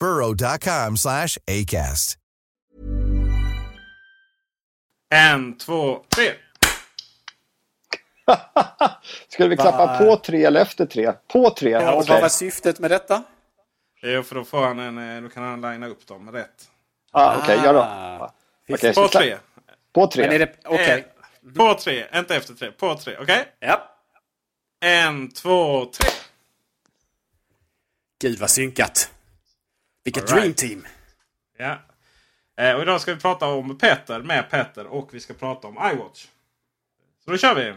burrow.com slash ACAST. En, två, tre. Skulle vi klappa Va? på tre eller efter tre? På tre? Ja, och Okej. Vad var syftet med detta? Jo, för då, får han en, eh, då kan han linea upp dem rätt. Ah, Okej, gör då. Ah. Så På tre. På tre. Men är det... Okej. Eh, På tre, inte efter tre. På tre, okej? Ja. En, två, tre. Gud vad synkat. Vilket right. dream team. Ja. Eh, och idag ska vi prata om Peter med Peter och vi ska prata om iWatch. Så då kör vi!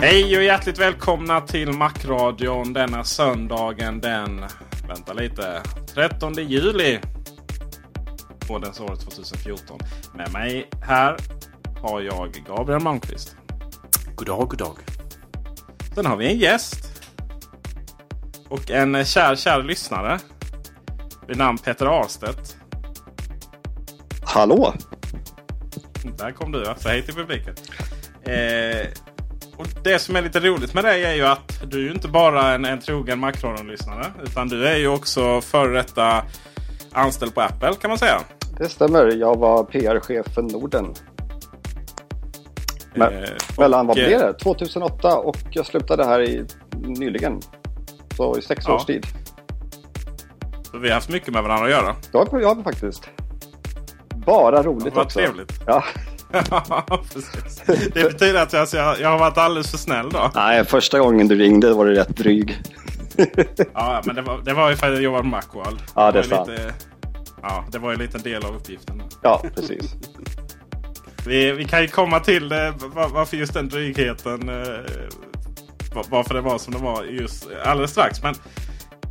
Hej och hjärtligt välkomna till Macradion denna söndagen den, vänta lite, 13 juli. Årets året 2014. Med mig här har jag Gabriel Malmqvist. God dag, god dag. Sen har vi en gäst. Och en kär, kär lyssnare. Vid namn Peter Arstedt. Hallå? Där kom du, så hej till publiken. Eh, och Det som är lite roligt med dig är ju att du är inte bara en, en trogen Macradion-lyssnare. Utan du är ju också före detta anställd på Apple kan man säga. Det stämmer. Jag var PR-chef för Norden. Men, Eh, mellan, vad och, blev eh, det? 2008 och jag slutade här i, nyligen. Så i sex Ja. års tid. Så vi har haft mycket med varandra att göra. Det har jag faktiskt. Bara roligt Vad också. trevligt. Ja. Ja, precis. Det betyder att jag, alltså, jag, jag har varit alldeles för snäll då. Nej, första gången du ringde var du rätt dryg. Ja, men det var, det var ju för att jag jobbade på Macworld. Ja, det är var ju sant. lite, Ja, det var ju en liten del av uppgiften. Ja, precis. Vi, vi kan ju komma till det, var- varför just den drygheten. Var- varför det var som det var just alldeles strax. Men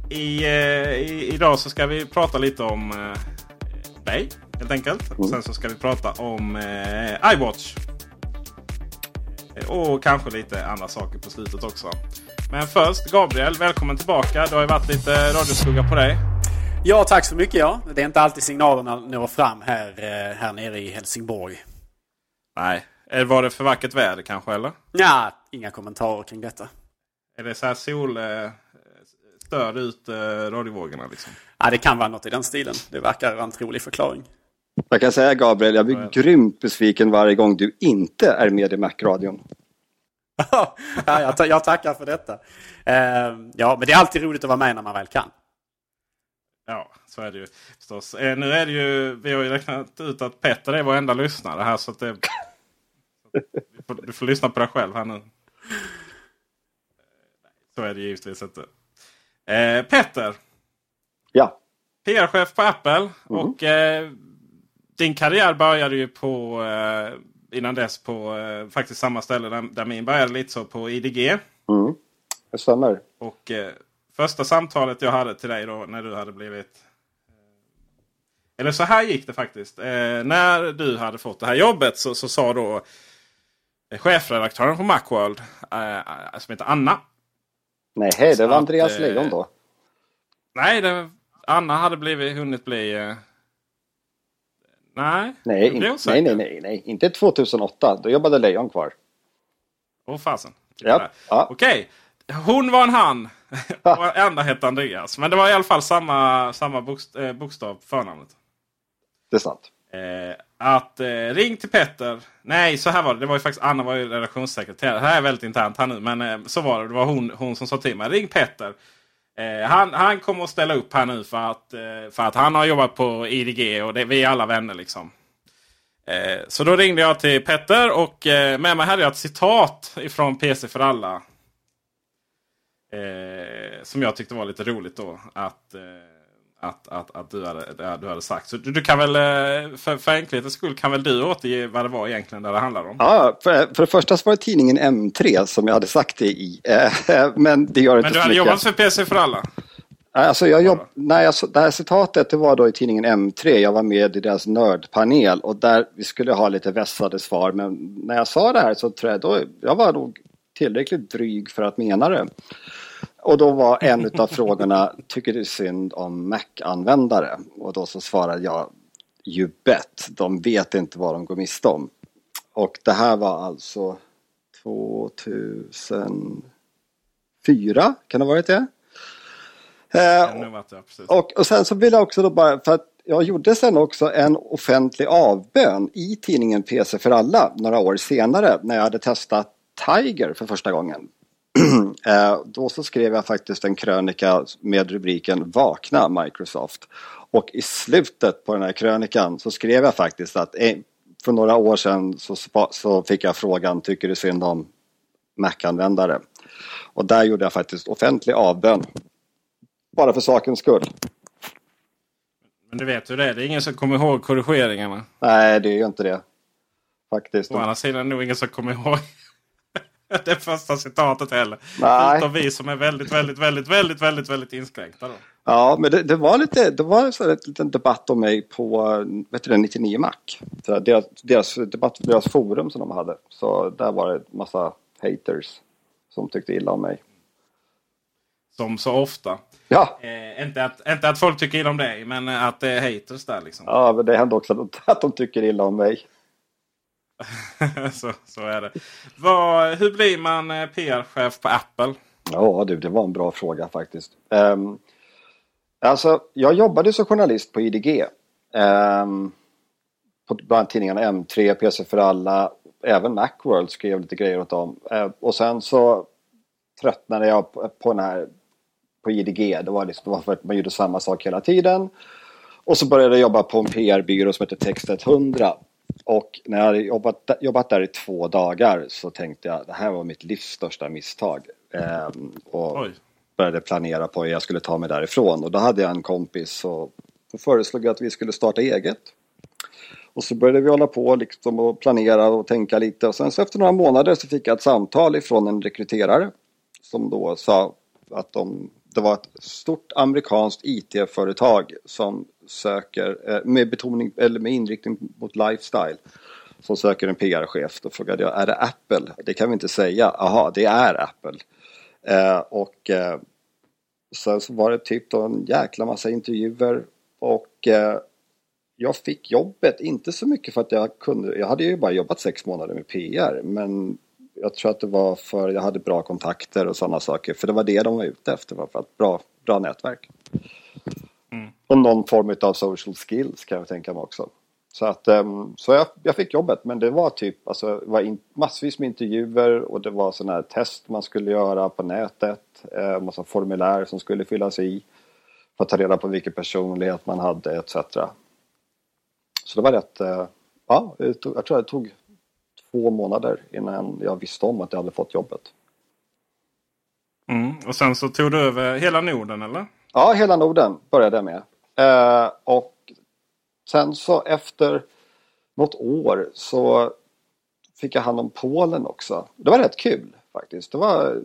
i, eh, i, idag så ska vi prata lite om eh, dig helt enkelt. Och sen så ska vi prata om eh, iWatch. Eh, Och kanske lite andra saker på slutet också. Men först Gabriel, välkommen tillbaka. Det har ju varit lite radioskugga på dig. Ja, tack så mycket. Ja. Det är inte alltid signalerna når fram här, eh, här nere i Helsingborg. Nej. Var det för vackert väder kanske eller? Ja, inga kommentarer kring detta. Är det så här sol... Eh, stör ut eh, radiovågorna liksom? Ja, det kan vara något i den stilen. Det verkar vara en trolig förklaring. Jag kan säga Gabriel, jag blir grymt besviken varje gång du inte är med i Mac-radion. ja, jag, jag tackar för detta. Eh, ja, men det är alltid roligt att vara med när man väl kan. Ja, så är det ju förstås. Eh, nu är det ju, vi har ju räknat ut att Petter är vår enda lyssnare här. Så att det, du, får, du får lyssna på dig själv här nu. Så är det givetvis inte. Eh, Petter, Ja, PR-chef på Apple. Och eh, din karriär började ju på, eh, innan dess på eh, faktiskt samma ställe där, där min började lite så på IDG. mm. det stämmer. Och eh, första samtalet jag hade till dig då när du hade blivit... Eh, eller så här gick det faktiskt. När du hade fått det här jobbet så, så sa då chefredaktören på Macworld, eh, som heter Anna. Nej, hej, det var att, Andreas eh, Lejon då. Nej, det, Anna hade blivit, hunnit bli... Eh, nej, Nej, in, nej, nej, nej, nej, inte 2008. Då jobbade Lejon kvar. Åh fasen. Ja, ja. Okej, hon var en han. och Anna hette Andreas. Men det var i alla fall samma, samma bokst, eh, bokstav på förnamnet. Det är sant. Eh, att eh, ring till Petter. Nej, så här var det. Det var ju faktiskt Anna var ju redaktionssekreterare. Det här är väldigt internt här nu. Men eh, så var det. Det var hon, hon som sa till mig. Ring Petter. Eh, han, han kommer att ställa upp här nu för att, eh, för att han har jobbat på IDG och det, vi är alla vänner liksom. Eh, så då ringde jag till Petter och eh, med mig hade jag ett citat ifrån PC för alla. Eh, som jag tyckte var lite roligt då. Att, eh, att, att, att du, hade, du hade sagt. Så du, du kan väl eh, för, för enkelhetens skull kan väl du återge vad det var egentligen det handlar om? Ja, för, för det första så var det tidningen M3 som jag hade sagt det i. Eh, Men det gör inte Men du hade mycket. jobbat för PC för alla? Alltså jag jobb... Nej, alltså, det här citatet det var då i tidningen M3. Jag var med i deras nördpanel och där vi skulle ha lite vässade svar. Men när jag sa det här så tror jag då jag var nog tillräckligt dryg för att mena det. Och då var en av frågorna, tycker du synd om Mac-användare? Och då så svarade jag, you bet, de vet inte vad de går miste om. Och det här var alltså 2004, kan det ha varit det? Eh, precis. och, och sen så vill jag också då bara, för att jag gjorde sen också en offentlig avbön i tidningen PC för alla några år senare när jag hade testat Tiger för första gången. Eh, Då så skrev jag faktiskt en krönika med rubriken Vakna Microsoft. Och i slutet på den här krönikan så skrev jag faktiskt att eh, för några år sedan så, så fick jag frågan Tycker du synd om Mac-användare? Och där gjorde jag faktiskt offentlig avbön. Bara för sakens skull. Men du vet hur det är. Det är ingen som kommer ihåg korrigeringarna. Nej, det är ju inte det. Faktiskt. Å andra sidan är det nog ingen som kommer ihåg det första citatet heller. Nej. Förutom vi som är väldigt, väldigt, väldigt, väldigt, väldigt, väldigt inskränkta. Då. Ja, men det, det var lite, det var så en liten debatt om mig på vet du, det, 99 Mac. Deras, deras debatt, deras forum som de hade. Så där var det massa haters som tyckte illa om mig. Som så ofta. Ja, Eh, inte, att, inte att folk tycker illa om dig, men att det är haters där liksom. ja men det hände också att, att de tycker illa om mig. så, så är det. Var, hur blir man eh, PR-chef på Apple? Ja du, det var en bra fråga faktiskt. Um, alltså, jag jobbade som journalist på IDG. Um, ehm, på bland annat tidningarna M3, PC för alla, även Macworld skrev lite grejer åt dem. Uh, och sen så tröttnade jag på, på den här på IDG. Det var, liksom, det var för att man gjorde samma sak hela tiden. Och så började jag jobba på en PR-byrå som heter Text 100. Och när jag hade jobbat, jobbat där i två dagar så tänkte jag det här var mitt livs största misstag. Ehm, och Oj. började planera på hur jag skulle ta mig därifrån. Och då hade jag en kompis och föreslog att vi skulle starta eget. Och så började vi hålla på liksom och planera och tänka lite. Och sen så efter några månader så fick jag ett samtal ifrån en rekryterare. Som då sa att de, det var ett stort amerikanskt IT-företag som söker eh, med betoning eller med inriktning mot lifestyle. Som söker en PR-chef. Då frågade jag, är det Apple? Det kan vi inte säga. Aha, det är Apple. Eh, och eh, sen så var det typ då en jäkla massa intervjuer. Och eh, jag fick jobbet, inte så mycket för att jag kunde, jag hade ju bara jobbat sex månader med PR. Men jag tror att det var för jag hade bra kontakter och sådana saker. För det var det de var ute efter, var för att bra, bra nätverk. Och någon form av social skills kan jag tänka mig också. Så, att, ehm, så jag, jag fick jobbet men det var typ alltså, det var in, massvis med intervjuer och det var sådana här test man skulle göra på nätet. Eh, massa formulär som skulle fyllas i. För att ta reda på vilken personlighet man hade etc. Så det var rätt, eh, ja, jag tror det tog två månader innan jag visste om att jag hade fått jobbet. Mm. Och sen så tog du över hela Norden eller? Ja, hela Norden började jag med. Eh, och sen så efter något år så fick jag hand om Polen också. Det var rätt kul faktiskt. Det var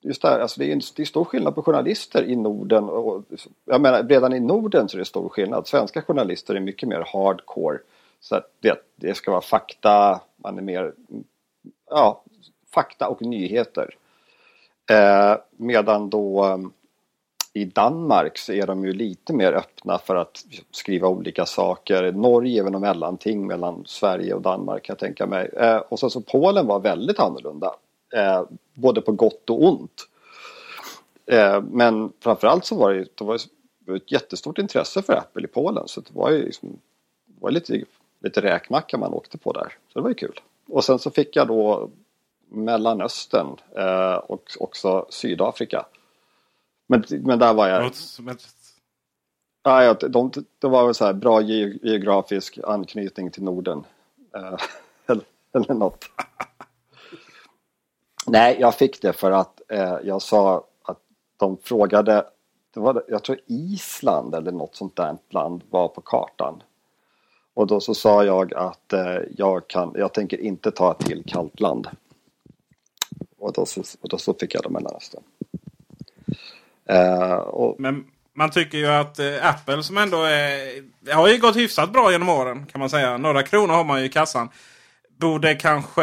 just där, alltså det är, en, det är stor skillnad på journalister i Norden. Och, jag menar, redan i Norden så är det stor skillnad. Svenska journalister är mycket mer hardcore. Så att det, det ska vara fakta, man är mer, ja, fakta och nyheter. Eh, medan då ehm, i Danmark så är de ju lite mer öppna för att skriva olika saker. Norge är väl något mellanting mellan Sverige och Danmark kan jag tänka mig. Eh, och sen så Polen var väldigt annorlunda. Eh, både på gott och ont. Eh, men framförallt så var det, det var ett jättestort intresse för Apple i Polen. Så det var ju liksom, det var lite, lite räkmacka man åkte på där. Så det var ju kul. Och sen så fick jag då Mellanöstern eh, och också Sydafrika. Men, men där var jag... Ja, de, det var så här bra geografisk anknytning till Norden. Eh, eller, eller något. Nej, jag fick det för att eh, jag sa att de frågade, det var, jag tror Island eller något sånt där land var på kartan. Och då så sa jag att eh, jag, kan, jag tänker inte ta ett till kallt land. Och då så, och då så fick jag det Mellanöstern. Eh, och... Men man tycker ju att eh, Apple som ändå är, har ju gått hyfsat bra genom åren kan man säga. Några kronor har man ju i kassan. Borde kanske...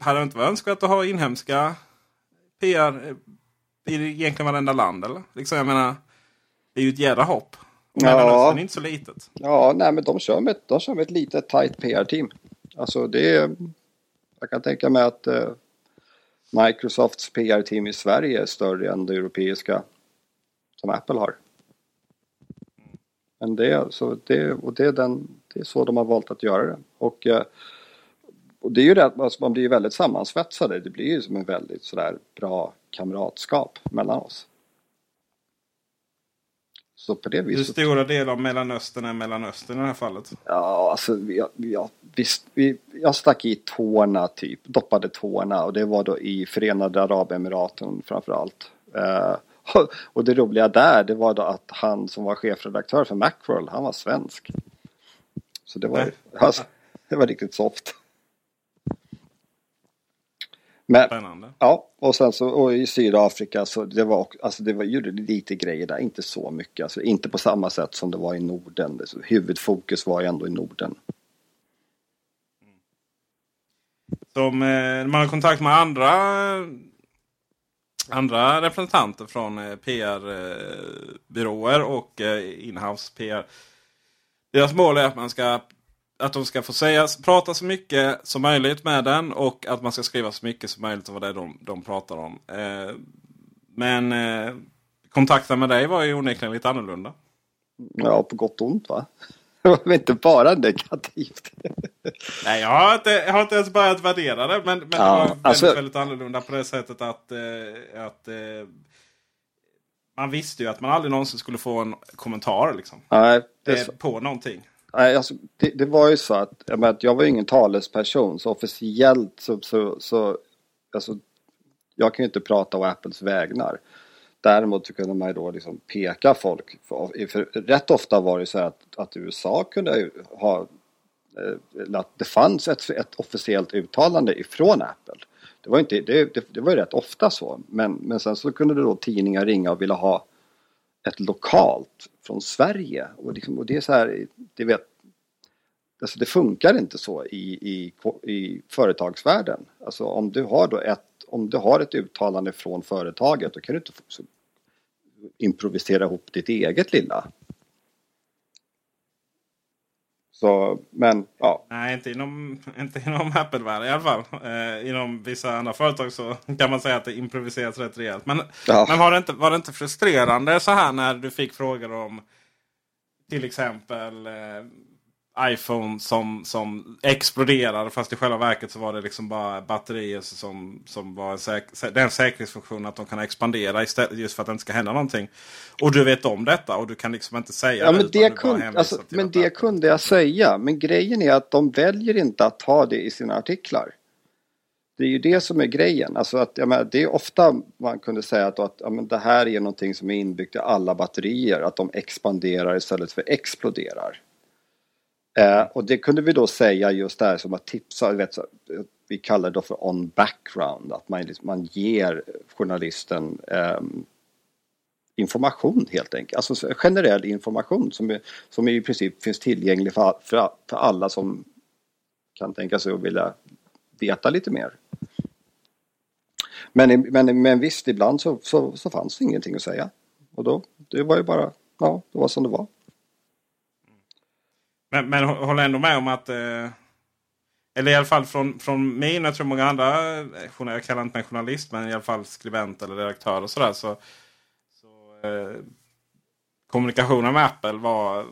Hade det inte varit önskvärt att ha inhemska PR eh, i egentligen varenda land? Eller? Liksom, jag menar, det är ju ett jädra hopp ja. är inte så litet. Ja, nej men de kör med, de kör med ett litet tight PR-team. Alltså det är... Jag kan tänka mig att uh, Microsofts PR-team i Sverige är större än det europeiska som Apple har. Men det, så det, och det, är den, det är så de har valt att göra det. Och, eh, och det är ju det alltså man blir väldigt sammansvetsade. Det blir ju som en väldigt sådär bra kamratskap mellan oss. Så på det viset. Hur stora delar av Mellanöstern är Mellanöstern i det här fallet? Ja, alltså vi, vi, visst, vi, jag stack i tårna typ, doppade tårna och det var då i Förenade Arabemiraten framförallt. Uh, och det roliga där det var då att han som var chefredaktör för Macworld, han var svensk. Så det var, alltså, det var riktigt soft. Men, Spännande. Ja, och sen så och i Sydafrika så det var, alltså det var ju lite grejer där, inte så mycket. Alltså inte på samma sätt som det var i Norden. Så huvudfokus var ju ändå i Norden. Som eh, man har kontakt med andra andra representanter från eh, PR-byråer och eh, inhouse PR. Deras mål är att man ska att de ska få säga, prata så mycket som möjligt med den och att man ska skriva så mycket som möjligt om vad det är de, de pratar om. Eh, men eh, kontakten med dig var ju onekligen lite annorlunda. Ja, på gott och ont va? Det var inte bara negativt. Nej, jag har inte, jag har inte ens börjat värdera det. Men, men ja, det var väldigt, alltså... väldigt annorlunda på det sättet att, eh, att eh, man visste ju att man aldrig någonsin skulle få en kommentar liksom, Nej, det... på någonting. Nej, alltså, det, det, var ju så att jag, menar, jag var ju ingen talesperson så officiellt så, så, så alltså, jag kan ju inte prata å Apples vägnar. Däremot så kunde man ju då liksom peka folk. För, för rätt ofta var det så att, att USA kunde ha eh, att det fanns ett, ett officiellt uttalande ifrån Apple. Det var, inte, det, det, det var ju rätt ofta så. Men, men sen så kunde det då tidningar ringa och vilja ha ett lokalt från Sverige. Och, liksom, och det är så här, det, vet, alltså det funkar inte så i, i, i företagsvärlden. Alltså om du har då ett, om du har ett uttalande från företaget då kan du inte improvisera ihop ditt eget lilla. Så, men ja. Nej, inte inom, inte inom Apple-världen i alla fall. Eh, inom vissa andra företag så kan man säga att det improviseras rätt rejält. Men, ja. men var, det inte, var det inte frustrerande så här när du fick frågor om till exempel eh, iPhone som, som exploderade fast i själva verket så var det liksom bara batterier som, som var en säk den säkerhetsfunktionen att de kan expandera istället, just för att det inte ska hända någonting. Och du vet om detta och du kan liksom inte säga ja, det. Men, det, kunde, alltså, men det kunde jag säga. Men grejen är att de väljer inte att ta det i sina artiklar. Det är ju det som är grejen. Alltså att, menar, det är ofta man kunde säga att, att ja, men det här är någonting som är inbyggt i alla batterier. Att de expanderar istället för exploderar. Eh, och det kunde vi då säga just där som att tipsa, vet, vi kallar det då för on background, att man, liksom, man ger journalisten eh, information helt enkelt. Alltså generell information som, är, som i princip finns tillgänglig för, för, för alla som kan tänka sig att vilja veta lite mer. Men, men, men visst, ibland så, så, så fanns det ingenting att säga. Och då, det var ju bara, ja, det var som det var. Men, men håller ändå med om att eh, eller i alla fall från, från min och jag tror många andra, eh, jag kallar inte mig journalist, men i alla fall skribent eller redaktör och sådär. Så, så eh, kommunikationen med Apple var,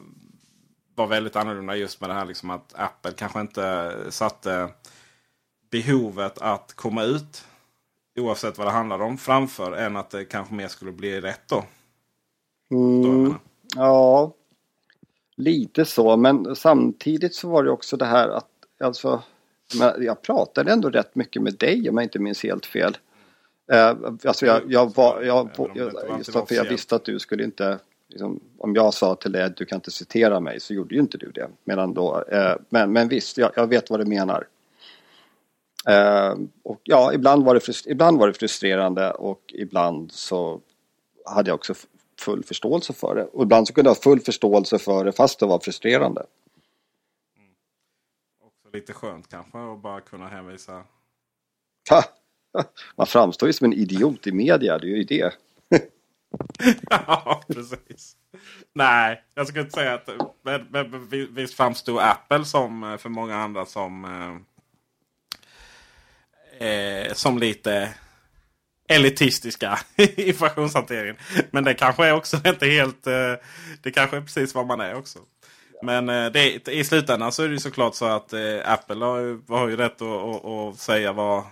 var väldigt annorlunda just med det här liksom att Apple kanske inte satte behovet att komma ut oavsett vad det handlar om framför än att det kanske mer skulle bli rätt då. Mm, ja, lite så. Men samtidigt så var det också det här att alltså, jag pratade ändå rätt mycket med dig om jag inte minns helt fel. Uh, alltså jag, jag, var, jag, jag, just för jag visste att du skulle inte, liksom, om jag sa till dig att du kan inte citera mig så gjorde ju inte du det. Medan då, uh, men, men visst, jag, jag, vet vad du menar. Uh, och ja, ibland var, det ibland var det frustrerande och ibland så hade jag också full förståelse för det. Och ibland så kunde jag ha full förståelse för det fast det var frustrerande lite skönt kanske att bara kunna hänvisa. Man framstår ju som en idiot i media, det är ju det. ja, precis. Nej, jag skulle inte säga att... Men, men, visst framstod Apple som eh, för många andra som... Eh, eh som lite elitistiska informationshanteringen. Men det kanske är också inte helt... Eh, det kanske är precis vad man är också. Men eh, det, i slutändan så är det såklart så att eh, Apple har, har ju rätt att, att, att säga, vad,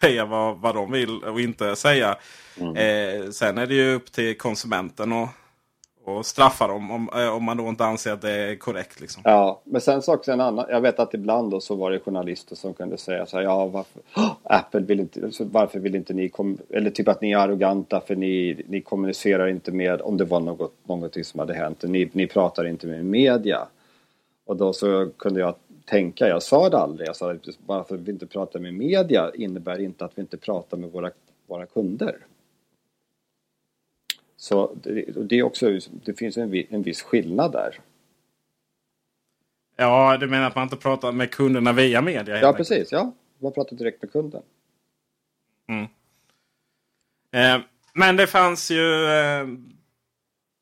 säga vad, vad de vill och inte säga. Mm. Eh, sen är det ju upp till konsumenten och, och straffa dem om, eh, om man då inte anser att det är korrekt. Liksom. Ja, men sen så också en annan. Jag vet att ibland då så var det journalister som kunde säga så här. Ja, varför, oh, Apple vill inte, varför vill inte ni, kom, eller typ att ni är arroganta för ni, ni kommunicerar inte med, om det var något, någonting som hade hänt, ni, ni pratar inte med media. Och då så kunde jag tänka, jag sa det aldrig, jag sa att bara för att vi inte pratar med media innebär inte att vi inte pratar med våra, våra kunder. Så det, det, är också, det finns en, en viss skillnad där. Ja, du menar att man inte pratar med kunderna via media? Ja, precis. Ja, man pratar direkt med kunden. Mm. Eh, men det fanns ju... Eh,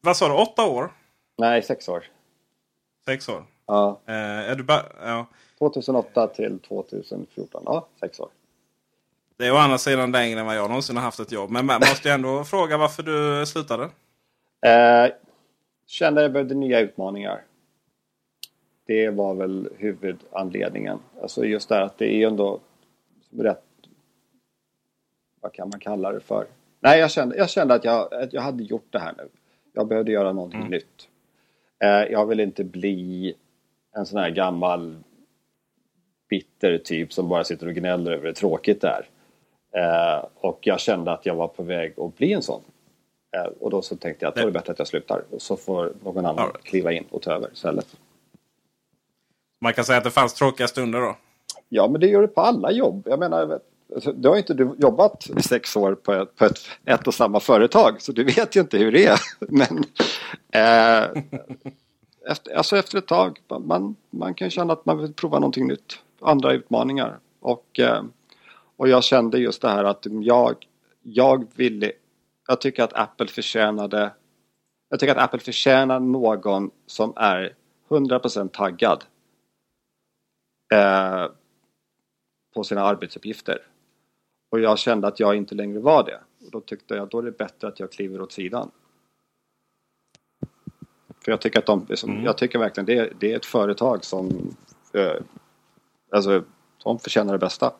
vad sa du? Åtta år? Nej, sex år. Sex år? Ja. Eh, är du ja. 2008 till 2014. Ja, sex år. Det är å andra sidan längre än vad jag någonsin har haft ett jobb. Men man måste ju ändå fråga varför du slutade? Eh, kände jag behövde nya utmaningar. Det var väl huvudanledningen. Alltså just det att det är ändå rätt... Vad kan man kalla det för? Nej, jag kände, jag kände att, jag, att jag hade gjort det här nu. Jag behövde göra någonting mm. nytt. Eh, jag vill inte bli en sån här gammal bitter typ som bara sitter och gnäller över hur tråkigt det är. Eh, och jag kände att jag var på väg att bli en sån. Eh, och då så tänkte jag att det är bättre att jag slutar. Och så får någon annan right. kliva in och ta över istället. Man kan säga att det fanns tråkiga stunder då? Ja, men det gör det på alla jobb. Jag menar, alltså, du har inte du jobbat sex år på ett, på ett, ett och samma företag. Så du vet ju inte hur det är. Men eh, efter, alltså efter ett tag, man, man kan känna att man vill prova någonting nytt. Andra utmaningar. Och eh, och jag kände just det här att jag, jag ville, jag tycker att Apple förtjänade, jag tycker att Apple förtjänar någon som är 100% taggad eh, på sina arbetsuppgifter. Och jag kände att jag inte längre var det. Och då tyckte jag då är det bättre att jag kliver åt sidan. För jag tycker att de, liksom, mm. jag tycker verkligen det, det är ett företag som, eh, alltså, de förtjänar det bästa.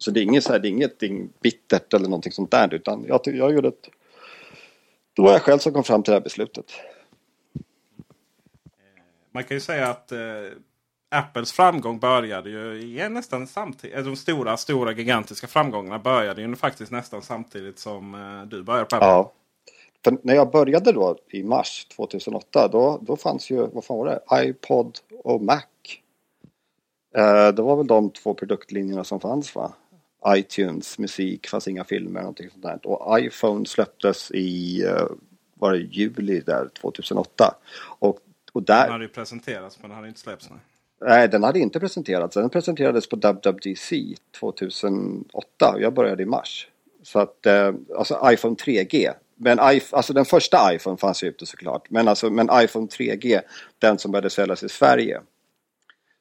Så det är inget, så här, det är inget bittert eller någonting sånt där utan jag, jag gjorde ett... Det var jag själv som kom fram till det här beslutet. Man kan ju säga att eh, Apples framgång började ju nästan samtidigt. Eh, de stora, stora gigantiska framgångarna började ju faktiskt nästan samtidigt som eh, du började på Apple. Ja. För när jag började då i mars 2008 då, då fanns ju, vad fan var det, iPod och Mac. Eh, det var väl de två produktlinjerna som fanns va? iTunes musik, fanns inga filmer någonting sånt där. Och iPhone släpptes i, eh, var det juli där 2008. Och, och där... Den hade ju presenterats men den hade inte släppts. Nej. nej, den hade inte presenterats. Den presenterades på WWDC 2008. Jag började i mars. Så att, eh, alltså iPhone 3G. Men alltså den första iPhone fanns ju ute såklart. Men, alltså, men iPhone 3G, den som började säljas i Sverige.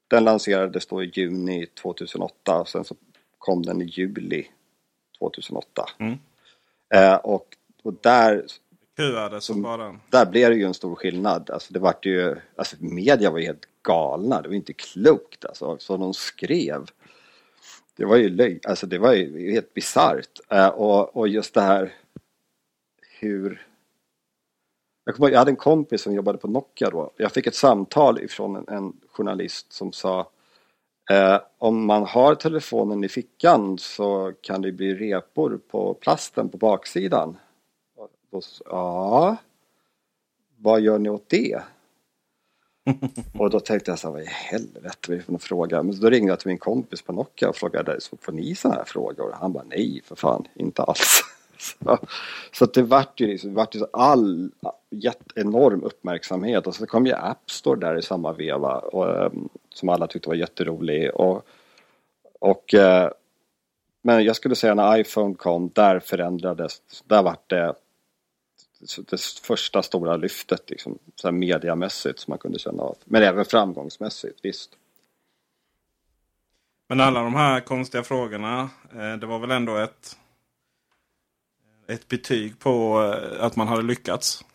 Den lanserades då i juni 2008. Sen så kom den i juli 2008. Mm. Eh, och, och där... Kuade som bara... Där blev det ju en stor skillnad. Alltså det vart ju... Alltså media var ju helt galna. Det var inte klokt alltså. Så de skrev. Det var ju löj... Alltså det var ju helt bisarrt. Eh, och, och just det här hur... Jag, kommer, jag hade en kompis som jobbade på Nokia då. Jag fick ett samtal ifrån en, en journalist som sa eh, om man har telefonen i fickan så kan det bli repor på plasten på baksidan. Då, ja, vad gör ni åt det? och då tänkte jag så här, vad i helvete, vi får fråga. Men då ringde jag till min kompis på Nokia och frågade, så får ni sådana här frågor? Han bara, nej för fan, inte alls så, så det vart ju, liksom, det vart ju all enorm uppmärksamhet och så kom ju App Store där i samma veva och, ehm, som alla tyckte var jätterolig. Och, och, eh, men jag skulle säga när iPhone kom, där förändrades, där vart det det första stora lyftet liksom, så här mediamässigt som man kunde känna av. Men även framgångsmässigt, visst. Men alla de här konstiga frågorna, eh, det var väl ändå ett, ett betyg på eh, att man hade lyckats?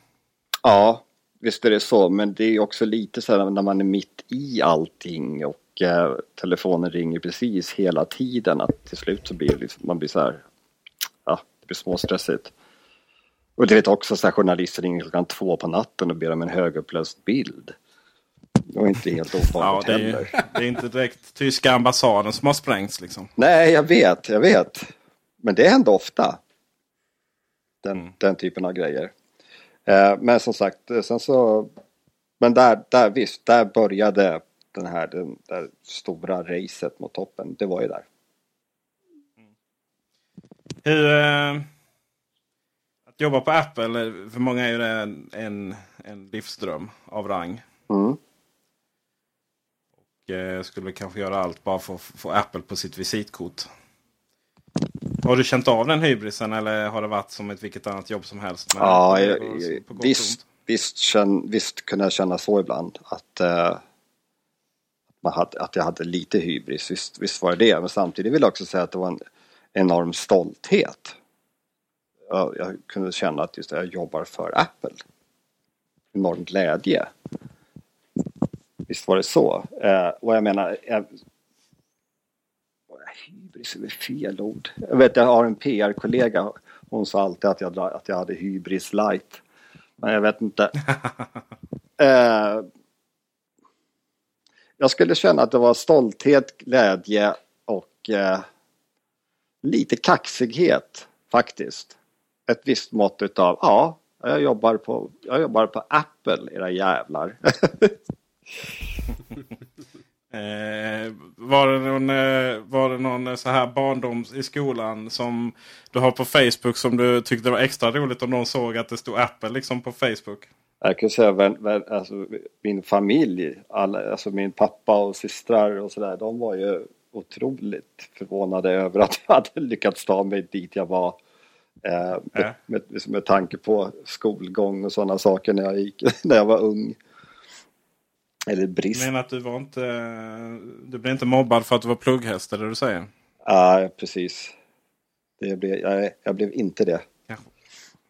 Ja, visst är det så. Men det är också lite så här när man är mitt i allting och eh, telefonen ringer precis hela tiden att till slut så blir liksom, man blir så här, ja, det blir småstressigt. Och det vet också så här, journalister ringer klockan två på natten och ber om en högupplöst bild. Det var inte helt ovanligt ja, det är, heller. Det är inte direkt tyska ambassaden som har sprängts liksom. Nej, jag vet, jag vet. Men det händer ofta. Den, mm. den typen av grejer. Eh, men som sagt, eh, sen så... Men där, där visst, där började den här, den där stora racet mot toppen. Det var ju där. Hur... Eh, att jobba på Apple, för många är ju det en, en, en livsdröm av rang. Mm. Och eh, skulle kanske göra allt bara för att få Apple på sitt visitkort. Har du känt av den hybrisen eller har det varit som ett vilket annat jobb som helst? ja, jag, visst, visst, känn, visst kunde jag känna så ibland. Att, uh, man hade, att jag hade lite hybris, visst, visst var det det. Men samtidigt vill jag också säga att det var en enorm stolthet. Jag, jag kunde känna att just det, jag jobbar för Apple. Enorm glädje. Visst var det så. Uh, och jag menar, jag, hybris är väl fel ord. Jag vet jag har en PR-kollega. Hon sa alltid att jag, att jag hade hybris light. Men jag vet inte. eh, jag skulle känna att det var stolthet, glädje och eh, lite kaxighet faktiskt. Ett visst mått utav, ja, jag jobbar på, jag jobbar på Apple, era jävlar. Eh, var, det någon, eh, var det någon så här barndom i skolan som du har på Facebook som du tyckte var extra roligt om någon såg att det stod Apple liksom på Facebook? Jag kan säga att alltså, min familj, alla, alltså min pappa och systrar och sådär, de var ju otroligt förvånade över att jag hade lyckats ta mig dit jag var. Eh, äh. med, med, med tanke på skolgång och sådana saker när jag, gick, när jag var ung. Eller brist. Du menar att du var inte... Du blev inte mobbad för att du var plugghäst, är det du säger? Ja, precis. Det blev, jag, jag blev inte det. Kanske,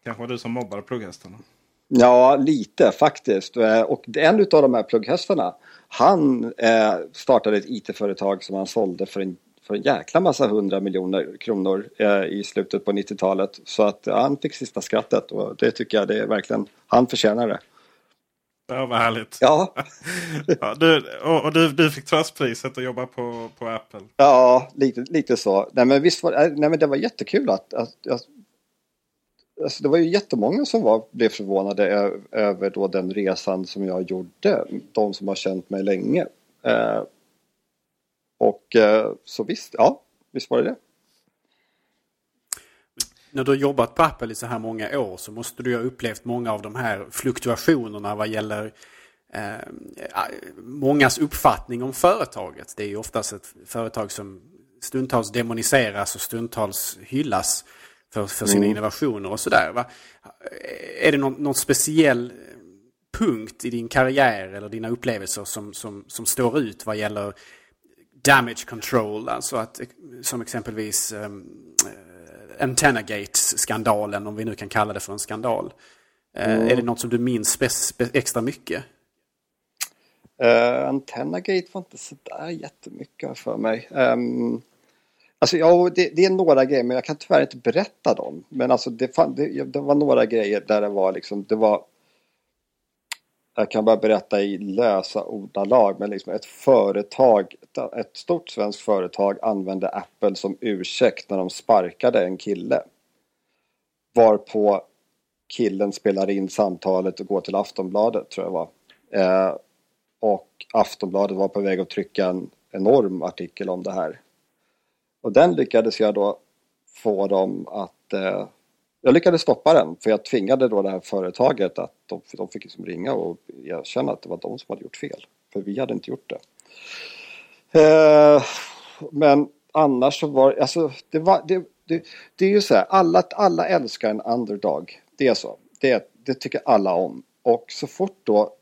kanske var du som mobbade plugghästarna? Ja, lite faktiskt. Eh, och en av de här plugghästarna, han eh, startade ett IT-företag som han sålde för en, för en jäkla massa hundra miljoner kronor eh, i slutet på 90-talet. Så att ja, han fick sista skrattet och det tycker jag det är verkligen, han förtjänar det. Ja, vad härligt. Ja. ja du, och, och du, du fick tröstpriset att jobba på, på Apple. Ja, lite, lite så. Nej men visst var, nej, men det var jättekul att, att, att Alltså det var ju jättemånga som var, blev förvånade över då den resan som jag gjorde. De som har känt mig länge. Eh, och eh, så visst, ja, visst var det det när du har jobbat på Apple i så här många år så måste du ha upplevt många av de här fluktuationerna vad gäller eh, mångas uppfattning om företaget. Det är ju oftast ett företag som stundtals demoniseras och stundtals hyllas. för, för sina Mm. innovationer och sådär. Är det någon, någon speciell punkt i din karriär eller dina upplevelser som, som, som står ut vad gäller damage control? Alltså att som exempelvis um, Antennagate-skandalen, om vi nu kan kalla det för en skandal. Eh, Är det något som du minns extra mycket? Uh, Antennagate var inte sådär jättemycket för mig. Um, alltså ja, det, det är några grejer men jag kan tyvärr inte berätta dem. Men alltså det, fan, det, det var några grejer där det var liksom, det var jag kan bara berätta i lösa ordalag, men liksom ett företag, ett- stort svenskt företag använde Apple som ursäkt när de sparkade en kille. Varpå killen spelar in samtalet och går till Aftonbladet, tror jag var. Eh, och Aftonbladet var på väg att trycka en enorm artikel om det här. Och den lyckades jag då få dem att... Eh, jag lyckades stoppa den för jag tvingade då det här företaget att de, de fick liksom ringa och erkänna att det var de som hade gjort fel. För vi hade inte gjort det. Eh, men annars så var alltså, det var det, det, det är ju så här, alla, alla älskar en underdog. Det är så. Det, det tycker alla om. Och så fort då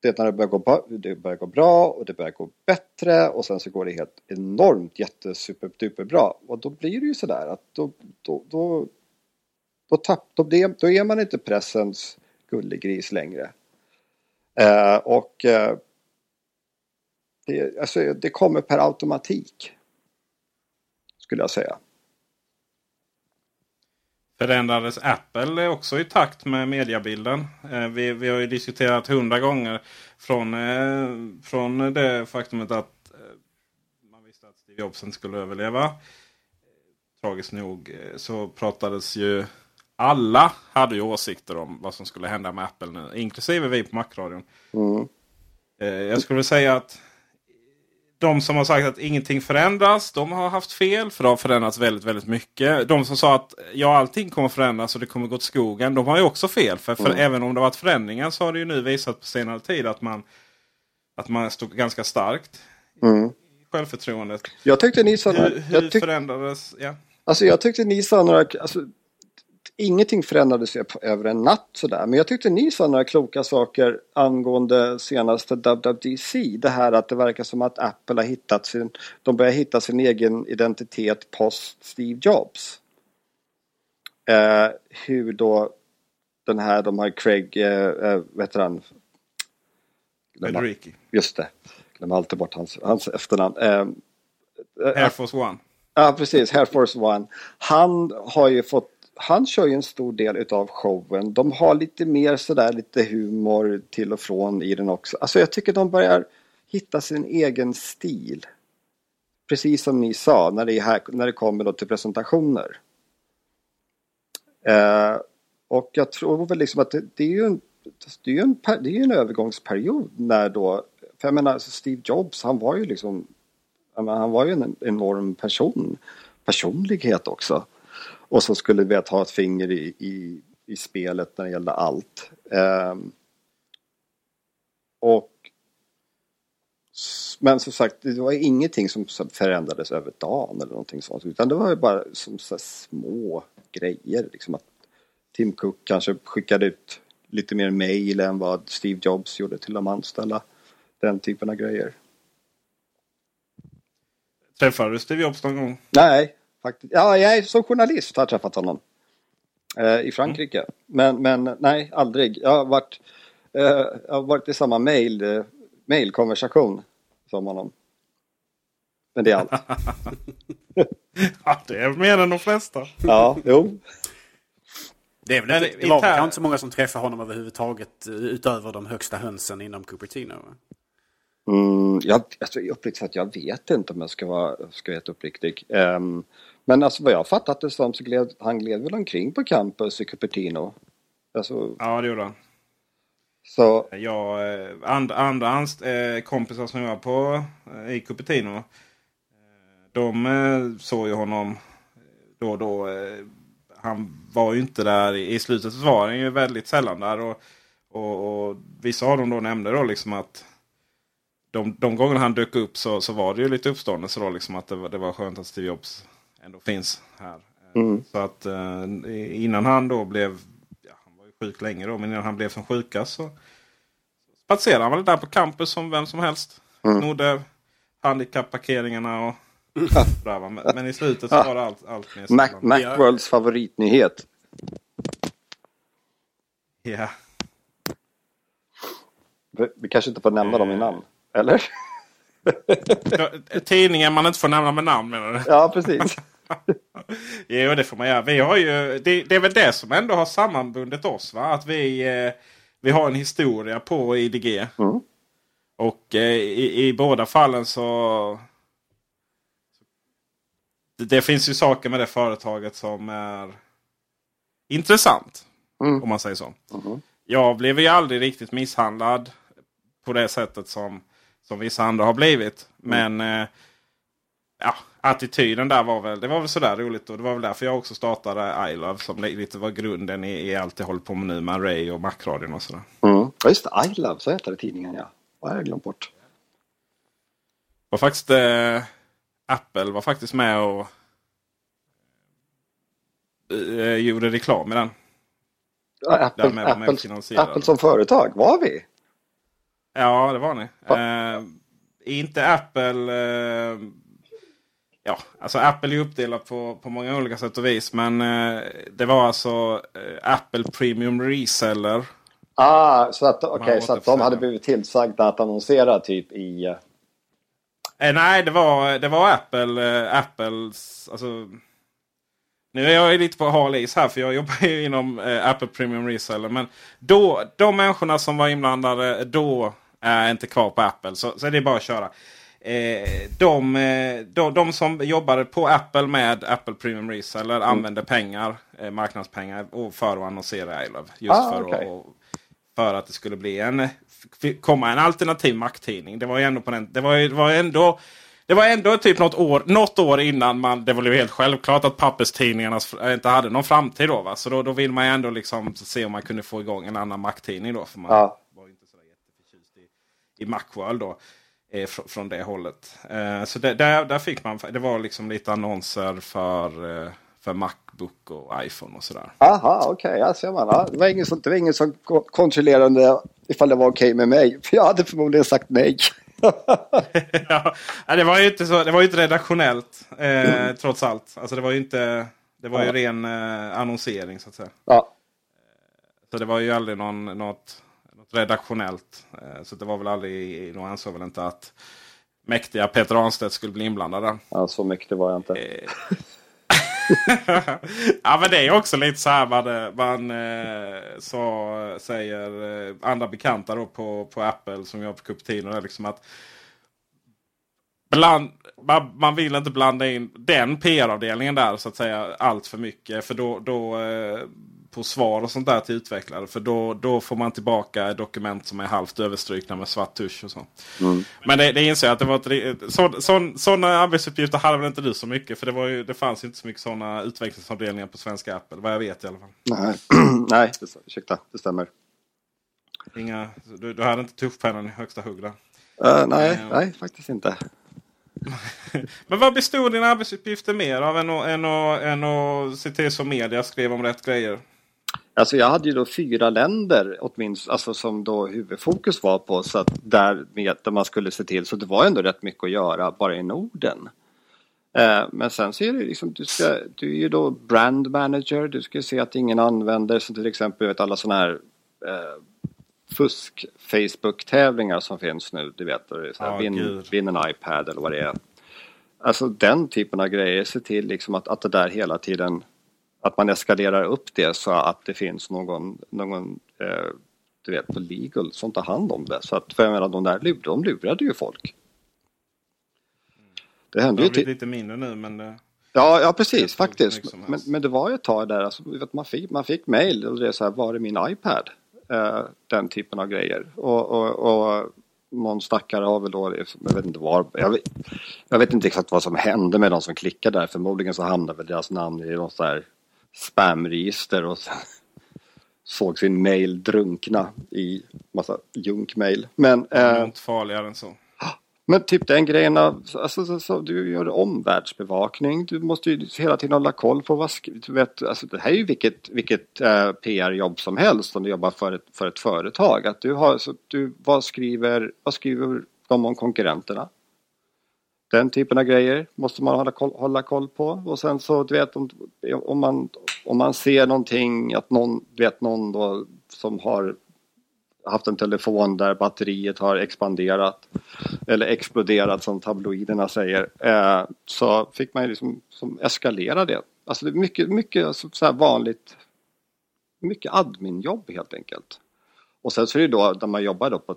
det när det börjar, gå, det börjar gå bra och det börjar gå bättre och sen så går det helt enormt jättesuperduper bra. Och då blir det ju sådär att då, då, då, då, tapp, då, då är man inte pressens gullegris längre. Eh, och eh, det, alltså, det kommer per automatik. Skulle jag säga. Förändrades Apple också i takt med mediabilden? Eh, vi, vi har ju diskuterat hundra gånger från, eh, från det faktumet att eh, man visste att Steve Jobs inte skulle överleva. Tragiskt nog eh, så pratades ju alla hade ju åsikter om vad som skulle hända med Apple nu. Inklusive vi på Macradion. Mm. Eh, jag skulle säga att de som har sagt att ingenting förändras, de har haft fel. För det har förändrats väldigt, väldigt mycket. De som sa att ja, allting kommer förändras och det kommer gå till skogen. De har ju också fel. För, för även om det har varit förändringar så har det ju nu visat på senare tid att man, att man stod ganska starkt Mm. i självförtroendet. Jag tyckte ni sa... Hur, hur tyck, förändrades... Ja. Alltså jag tyckte ni sa några, alltså, ingenting förändrades över en natt sådär. Men jag tyckte ni sa några kloka saker angående senaste WWDC. Det här att det verkar som att Apple har hittat sin, de börjar hitta sin egen identitet post Steve Jobs. Eh, hur då den här, de har Craig, eh, eh, heter han? Federici. Just det, glömmer alltid bort hans, hans efternamn. Eh, Air Force One. Ja, precis. Air Force One. Han har ju fått han kör ju en stor del utav showen. De har lite mer sådär lite humor till och från i den också. Alltså jag tycker de börjar hitta sin egen stil. Precis som ni sa när det, här, när det kommer då till presentationer. Eh, och jag tror väl liksom att det, det är ju en, det är ju en, det är en övergångsperiod när då, för jag menar alltså Steve Jobs han var ju liksom menar, han var ju en enorm person, personlighet också. Och så skulle vi ha ett finger i, i, i spelet när det gällde allt. Ehm, och men som sagt, det var ingenting som förändrades över dagen eller någonting sånt. Utan det var ju bara som små grejer. Liksom att Tim Cook kanske skickade ut lite mer mail än vad Steve Jobs gjorde till de anställda. Den typen av grejer. Träffade du Steve Jobs någon gång? Nej, faktiskt. Ja, jag är som journalist har jag träffat honom. Eh, I Frankrike. Men, men nej, aldrig. Jag har varit, eh, jag har varit i samma mail, eh, mailkonversation som honom. Men det är allt. Ja, det är mer än de flesta. Ja, jo. Det, är väl inte, det var kanske inte så många som träffade honom överhuvudtaget eh, utöver de högsta hönsen inom Cupertino. va? Mm, jag, alltså, uppriktigt sagt, jag vet inte om jag ska vara, ska vara helt uppriktig. Ehm, men alltså vad jag fattat det som så gled han gled väl omkring på campus i Cupertino. Alltså, Ja, det gjorde han. så, Jag, eh, and, andra anst, eh, kompisar som jag var på eh, i Cupertino. Eh, de eh, såg ju honom eh, då och då. Han var ju inte där i, i slutet. Så var han ju väldigt sällan där. Och, och, och vissa av dem då nämnde då liksom att de, de gånger han dök upp så, så var det ju lite uppståndelse då. Liksom att det, var- det var skönt att Steve Jobs ändå finns här. Mm. Så att eh, innan han då blev, ja, han var ju sjuk länge då, men innan han blev som sjukast så spatserade han väl där på campus som vem som helst. Mm. Snodde handikappparkeringarna och men, men i slutet så var det allt, allt mer Mac. Macworlds favoritnyhet. Ja. Vi, vi kanske inte får nämna dem i namn. Eller? Tidningen man inte får nämna med namn menar du? Ja, precis. Jo, det får man göra. Vi har ju, det, det är väl det som ändå har sammanbundit oss. Va? Att vi, eh, vi har en historia på IDG. Mm. Och eh, i, i båda fallen så... Det, det finns ju saker med det företaget som är intressant. Mm. Om man säger så. Mhm. Jag blev ju aldrig riktigt misshandlad på det sättet som, som vissa andra har blivit. Men eh, ja, attityden där var väl, det var väl sådär roligt. Och det var väl därför jag också startade iLove. Som li- lite var grunden i, i allt jag håller på med nu med Ray och Macradion och sådär. Mm. Ja, just det. I Love, så heter det tidningen ja. Vad har jag glömt bort? var faktiskt eh, Apple var faktiskt med och eh, gjorde reklam med den. Ja, Apple, Apple. Apple som företag, var vi? Ja, det var ni. Eh, inte Apple... Eh, ja, alltså Apple är uppdelat på, på många olika sätt och vis. Men eh, det var alltså eh, Apple Premium Reseller. Ah, så att, har så att de hade blivit tillsagda att annonsera typ i... eh, nej, det var, det var Apple. Eh, Apples... Alltså, nu är jag lite på hal is här för jag jobbar ju inom eh, Apple Premium Reseller. Men då, de människorna som var inblandade då är inte kvar på Apple. Så, så är det bara att köra. Eh, de, eh, de, de som jobbade på Apple med Apple Premium Reseller använde pengar, eh, marknadspengar och för att annonsera iLove. Just Ah, för, okej. att, för att det skulle bli en, komma en alternativ Mac-tidning. Det var ju ändå på den, det var, det var ändå det var ändå typ något år, något år innan man, det var ju helt självklart att papperstidningarna f- inte hade någon framtid. Då, va? Så då, då vill man ju ändå liksom se om man kunde få igång en annan Mac-tidning. Då, för man Ja. var ju inte så jätteförtjust i, Macworld då. Eh, fr från det hållet. Eh, så det, där, där fick man, det var liksom lite annonser för, eh, för Macbook och iPhone och sådär. Aha, okej, ja, ser man. Ja, det, var ingen som, det var ingen som ko- kontrollerade ifall det var okej med mig. För jag hade förmodligen sagt nej. ja, det var ju inte så, det var inte redaktionellt eh, trots allt. Alltså det var ju inte, det var ju Ja. ren eh, annonsering så att säga. ja. Så det var ju aldrig någon, något redaktionellt. Eh, så det var väl aldrig, de ansåg väl inte att mäktiga Peter Ahnstedt skulle bli inblandad där. ja, så mycket var jag inte. Eh. ja men det är också lite så här man, eh, man så, säger andra bekanta då på, på Apple som jobbar på Cupertino. är Liksom att bland, man, man vill inte blanda in den PR-avdelningen där så att säga allt för mycket. För då, då på svar och sånt där till utvecklare. För då, då får man tillbaka dokument som är halvt överstrukna med svart tusch och så. Men det, det inser jag att det var ett, så, sådana arbetsuppgifter hade väl inte du så mycket. För det, var ju, det fanns inte så mycket sådana utvecklingsavdelningar på svenska Apple. Vad jag vet i alla fall. Nej, Nej det, ursäkta, det stämmer. Inga, du, du hade inte tuschpennan i högsta hugg där. Eh, nej, Eh, nej, faktiskt inte. Men vad bestod dina arbetsuppgifter mer av än att, än att, än att se till så media skrev om rätt grejer? Alltså jag hade ju då fyra länder åtminstone, alltså som då huvudfokus var på så att där, med, där man skulle se till så det var ändå rätt mycket att göra bara i Norden. Eh, men sen så är det liksom, du, ska, du är ju då brand manager, du ska se att ingen använder som till exempel vet, alla sådana här eh, fusk Facebook-tävlingar som finns nu, du vet, så Ja, vinn, vinn en iPad eller vad det är. Alltså den typen av grejer, se till liksom att, att det där hela tiden att man eskalerar upp det så att det finns någon, någon eh, du vet, på legal som tar hand om det. Så att, för jag menar, de där lur, de lurade ju folk. Det Det hände har ju blivit till... lite mindre nu men... Det, Ja, ja Det precis mycket faktiskt. Men, men det var ju ett tag där, alltså, man, fick, man fick mail och det är så här, var är min iPad? Eh, den typen av grejer. Och, och, och någon stackare har väl då, jag vet inte var, jag vet, jag vet inte exakt vad som hände med de som klickade där. Förmodligen så hamnade väl deras namn i något så här spamregister och sen såg sin mail drunkna i massa junkmail. Men det är eh, inte farligare än så. Men typ den grejen av, alltså, så, så, du gör omvärldsbevakning. Du måste ju hela tiden hålla koll på vad du vet, alltså det här är ju vilket, vilket uh, PR-jobb som helst om du jobbar för ett, för ett företag. Att du har, så du, vad skriver, vad skriver de om konkurrenterna? Den typen av grejer måste man hålla koll, hålla koll på. Och sen så du vet om, om, man, om man ser någonting att någon, du vet någon då som har haft en telefon där batteriet har expanderat eller exploderat som tabloiderna säger eh, så fick man ju liksom som eskalera det. Alltså det är mycket, mycket alltså, så vanligt mycket adminjobb helt enkelt. Och sen så är det då när man jobbar då på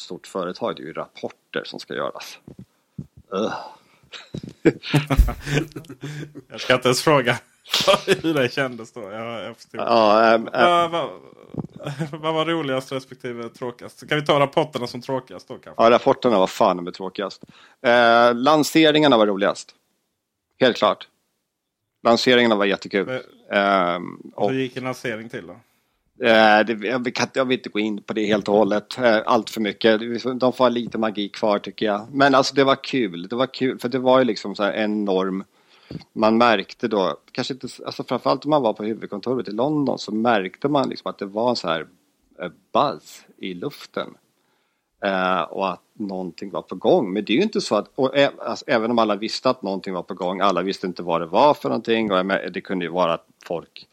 Stort företag, det är ju rapporter som ska göras. Ugh. jag ska inte ens fråga hur det kändes då. Jag, jag förstod. Ja, äm, äm. Vad, vad, vad var roligast respektive tråkigast? Kan vi ta rapporterna som tråkigast då kanske? Ja, rapporterna var fan med tråkigast. Eh, lanseringarna var roligast. Helt klart. Lanseringarna var jättekul. Men- Ehm, och, Hur gick en lansering till då? Eh, det, jag, kan, jag vill inte gå in på det helt och hållet. Eh, allt för mycket. De får ha lite magi kvar tycker jag. Men alltså det var kul. Det var kul för det var ju liksom så här enorm man märkte då, kanske inte, alltså framförallt om man var på huvudkontoret i London så märkte man liksom att det var så här eh, buzz i luften. Eh, och att någonting var på gång. Men det är ju inte så att, och, alltså, även om alla visste att någonting var på gång, alla visste inte vad det var för någonting och det kunde ju vara att folk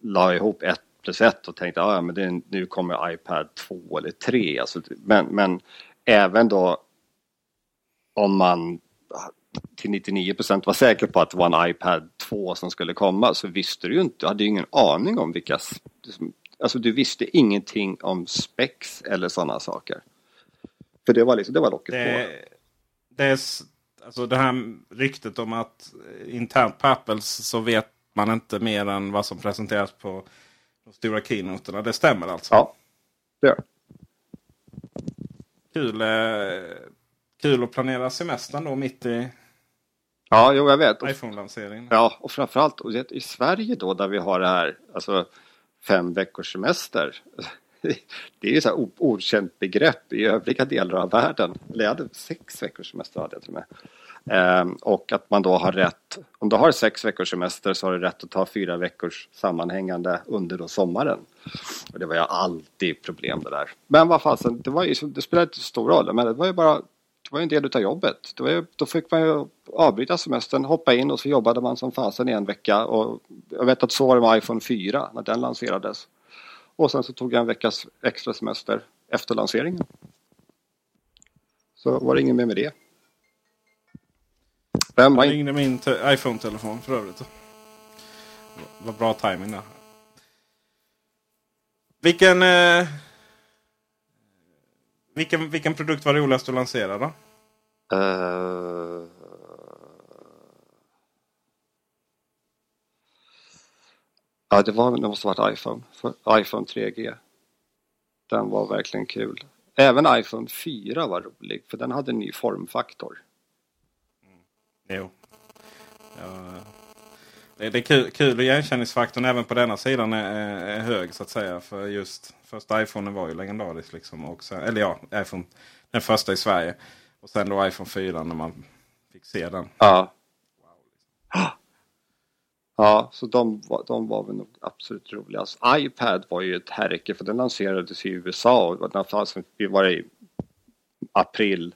la ihop ett plus ett och tänkte ah, ja men det nu kommer iPad 2 eller 3. Alltså, men, men även då om man till 99 procent var säker på att det var en iPad 2 som skulle komma så visste du ju inte, du hade ju ingen aning om vilka, alltså du visste ingenting om spex eller sådana saker. För det var liksom, det var locket på. Det, är, alltså det här ryktet om att eh, internt på Apple så vet man inte mer än vad som presenteras på de stora keynoterna. Det stämmer alltså? Ja, det gör. Kul, eh, kul att planera semestern då mitt i Ja, jo, jag vet. IPhone-lanseringen. ja, och framförallt och i Sverige då där vi har det här, alltså fem veckors semester. Det är ju så här okänt begrepp i övriga delar av världen. Eller jag hade sex veckors semester hade jag till och med. Ehm, och att man då har rätt, om du har sex veckors semester så har du rätt att ta fyra veckors sammanhängande under då sommaren. Och det var ju alltid problem det där. Men vad fasen, det, var ju, det spelade inte så stor roll. Men det var ju bara, det var ju en del utav jobbet. Det var ju, då fick man ju avbryta semestern, hoppa in och så jobbade man som fasen i en vecka. Och jag vet att så var det med iPhone 4 när den lanserades. Och sen så tog jag en veckas extra semester efter lanseringen. Så var det inget mer med det. Vem Jag in... ringde min te- iPhone-telefon för övrigt. Var bra timing där. Vilken, eh, vilken, vilken produkt var roligast att lansera då? Eh, Ja, det, var, det måste ha varit iPhone. IPhone 3G. Den var verkligen kul. Även iPhone 4 var rolig för den hade en ny formfaktor. Jo. Ja, det, det är kul, kul igenkänningsfaktorn även på denna sidan är, är, hög så att säga. För just första iPhone var ju legendarisk. Liksom, och sen, eller ja, iPhone, den första i Sverige. Och sen då iPhone 4 när man fick se den. Ja. Ja, så de, var- de var väl nog absolut roligast. iPad var ju ett härke för den lanserades i USA och den fanns, var i april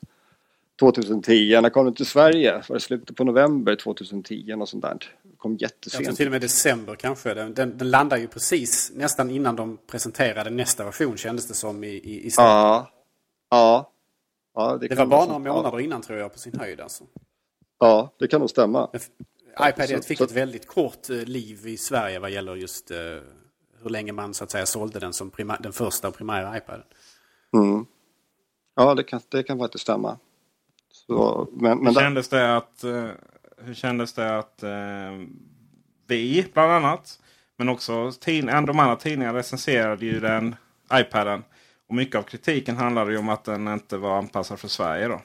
2010. När kom den till Sverige? Var det slutet på november 2010? Något sånt där. Det kom Jag jättesent. till och med december kanske. Den, den, den landade ju precis nästan innan de presenterade nästa version kändes det som i, i, i Sverige. Ja. Ja. ja Det kan var bara några månader innan tror jag på sin höjd alltså. Ja, det kan nog stämma. iPad Så- 1 fick så- ett väldigt kort eh, liv i Sverige vad gäller just eh, hur länge man så att säga sålde den som prima, den första primära iPaden. Mm. Ja, det kan, det kan faktiskt stämma. Så, men, Hur men där, kändes det att, eh, hur kändes det att eh, vi bland annat, men också tid, de andra tidningarna recenserade ju den iPaden. Och mycket av kritiken handlade ju om att den inte var anpassad för Sverige då.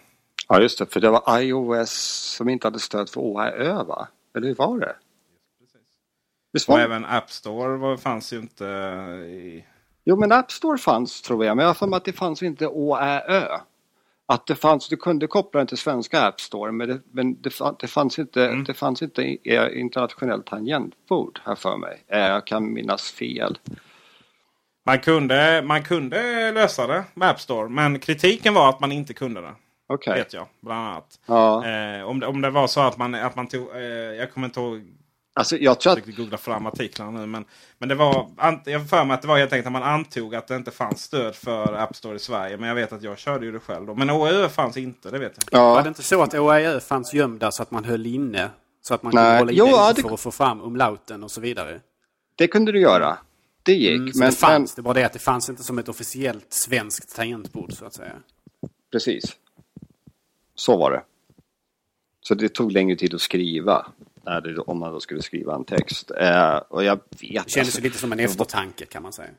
ja, just det. För det var iOS som inte hade stöd för OAÖ, va? Eller hur var det? Visst var Och även App Store var, fanns ju inte i... Jo, men App Store fanns tror jag, men jag har för mig att det fanns inte OÄÖ. Att det fanns, du kunde koppla den till svenska App Store, men det, men det, fa- det fanns inte, Mm. det fanns inte internationellt tangentbord här för mig. Eh, Jag kan minnas fel. Man kunde, man kunde lösa det med App Store. Men kritiken var att man inte kunde det. Okej. Vet jag, bland annat. Ja. Eh, om, det, om det var så att man, att man tog... Eh, jag kommer inte ihåg Alltså jag tror Jag att, försökte googla fram artiklarna nu. Men, men det var, ant- jag för mig att det var helt enkelt att man antog att det inte fanns stöd för App Store i Sverige. Men jag vet att jag körde ju det själv då. Men OÖ fanns inte, det vet jag. Var ja, det inte så att OAÖ fanns gömda så att man höll inne? Så att man Nej. kunde hålla Jo, inne ja, det- för att få fram umlauten och så vidare? det kunde du göra. Det gick, Mm, men, det fanns, men det var det att det fanns inte som ett officiellt svenskt tangentbord så att säga. precis. Så var det. Så det tog längre tid att skriva. När det, om man då skulle skriva en text. Eh, och jag vet Det kändes alltså- lite som en eftertanke kan man säga.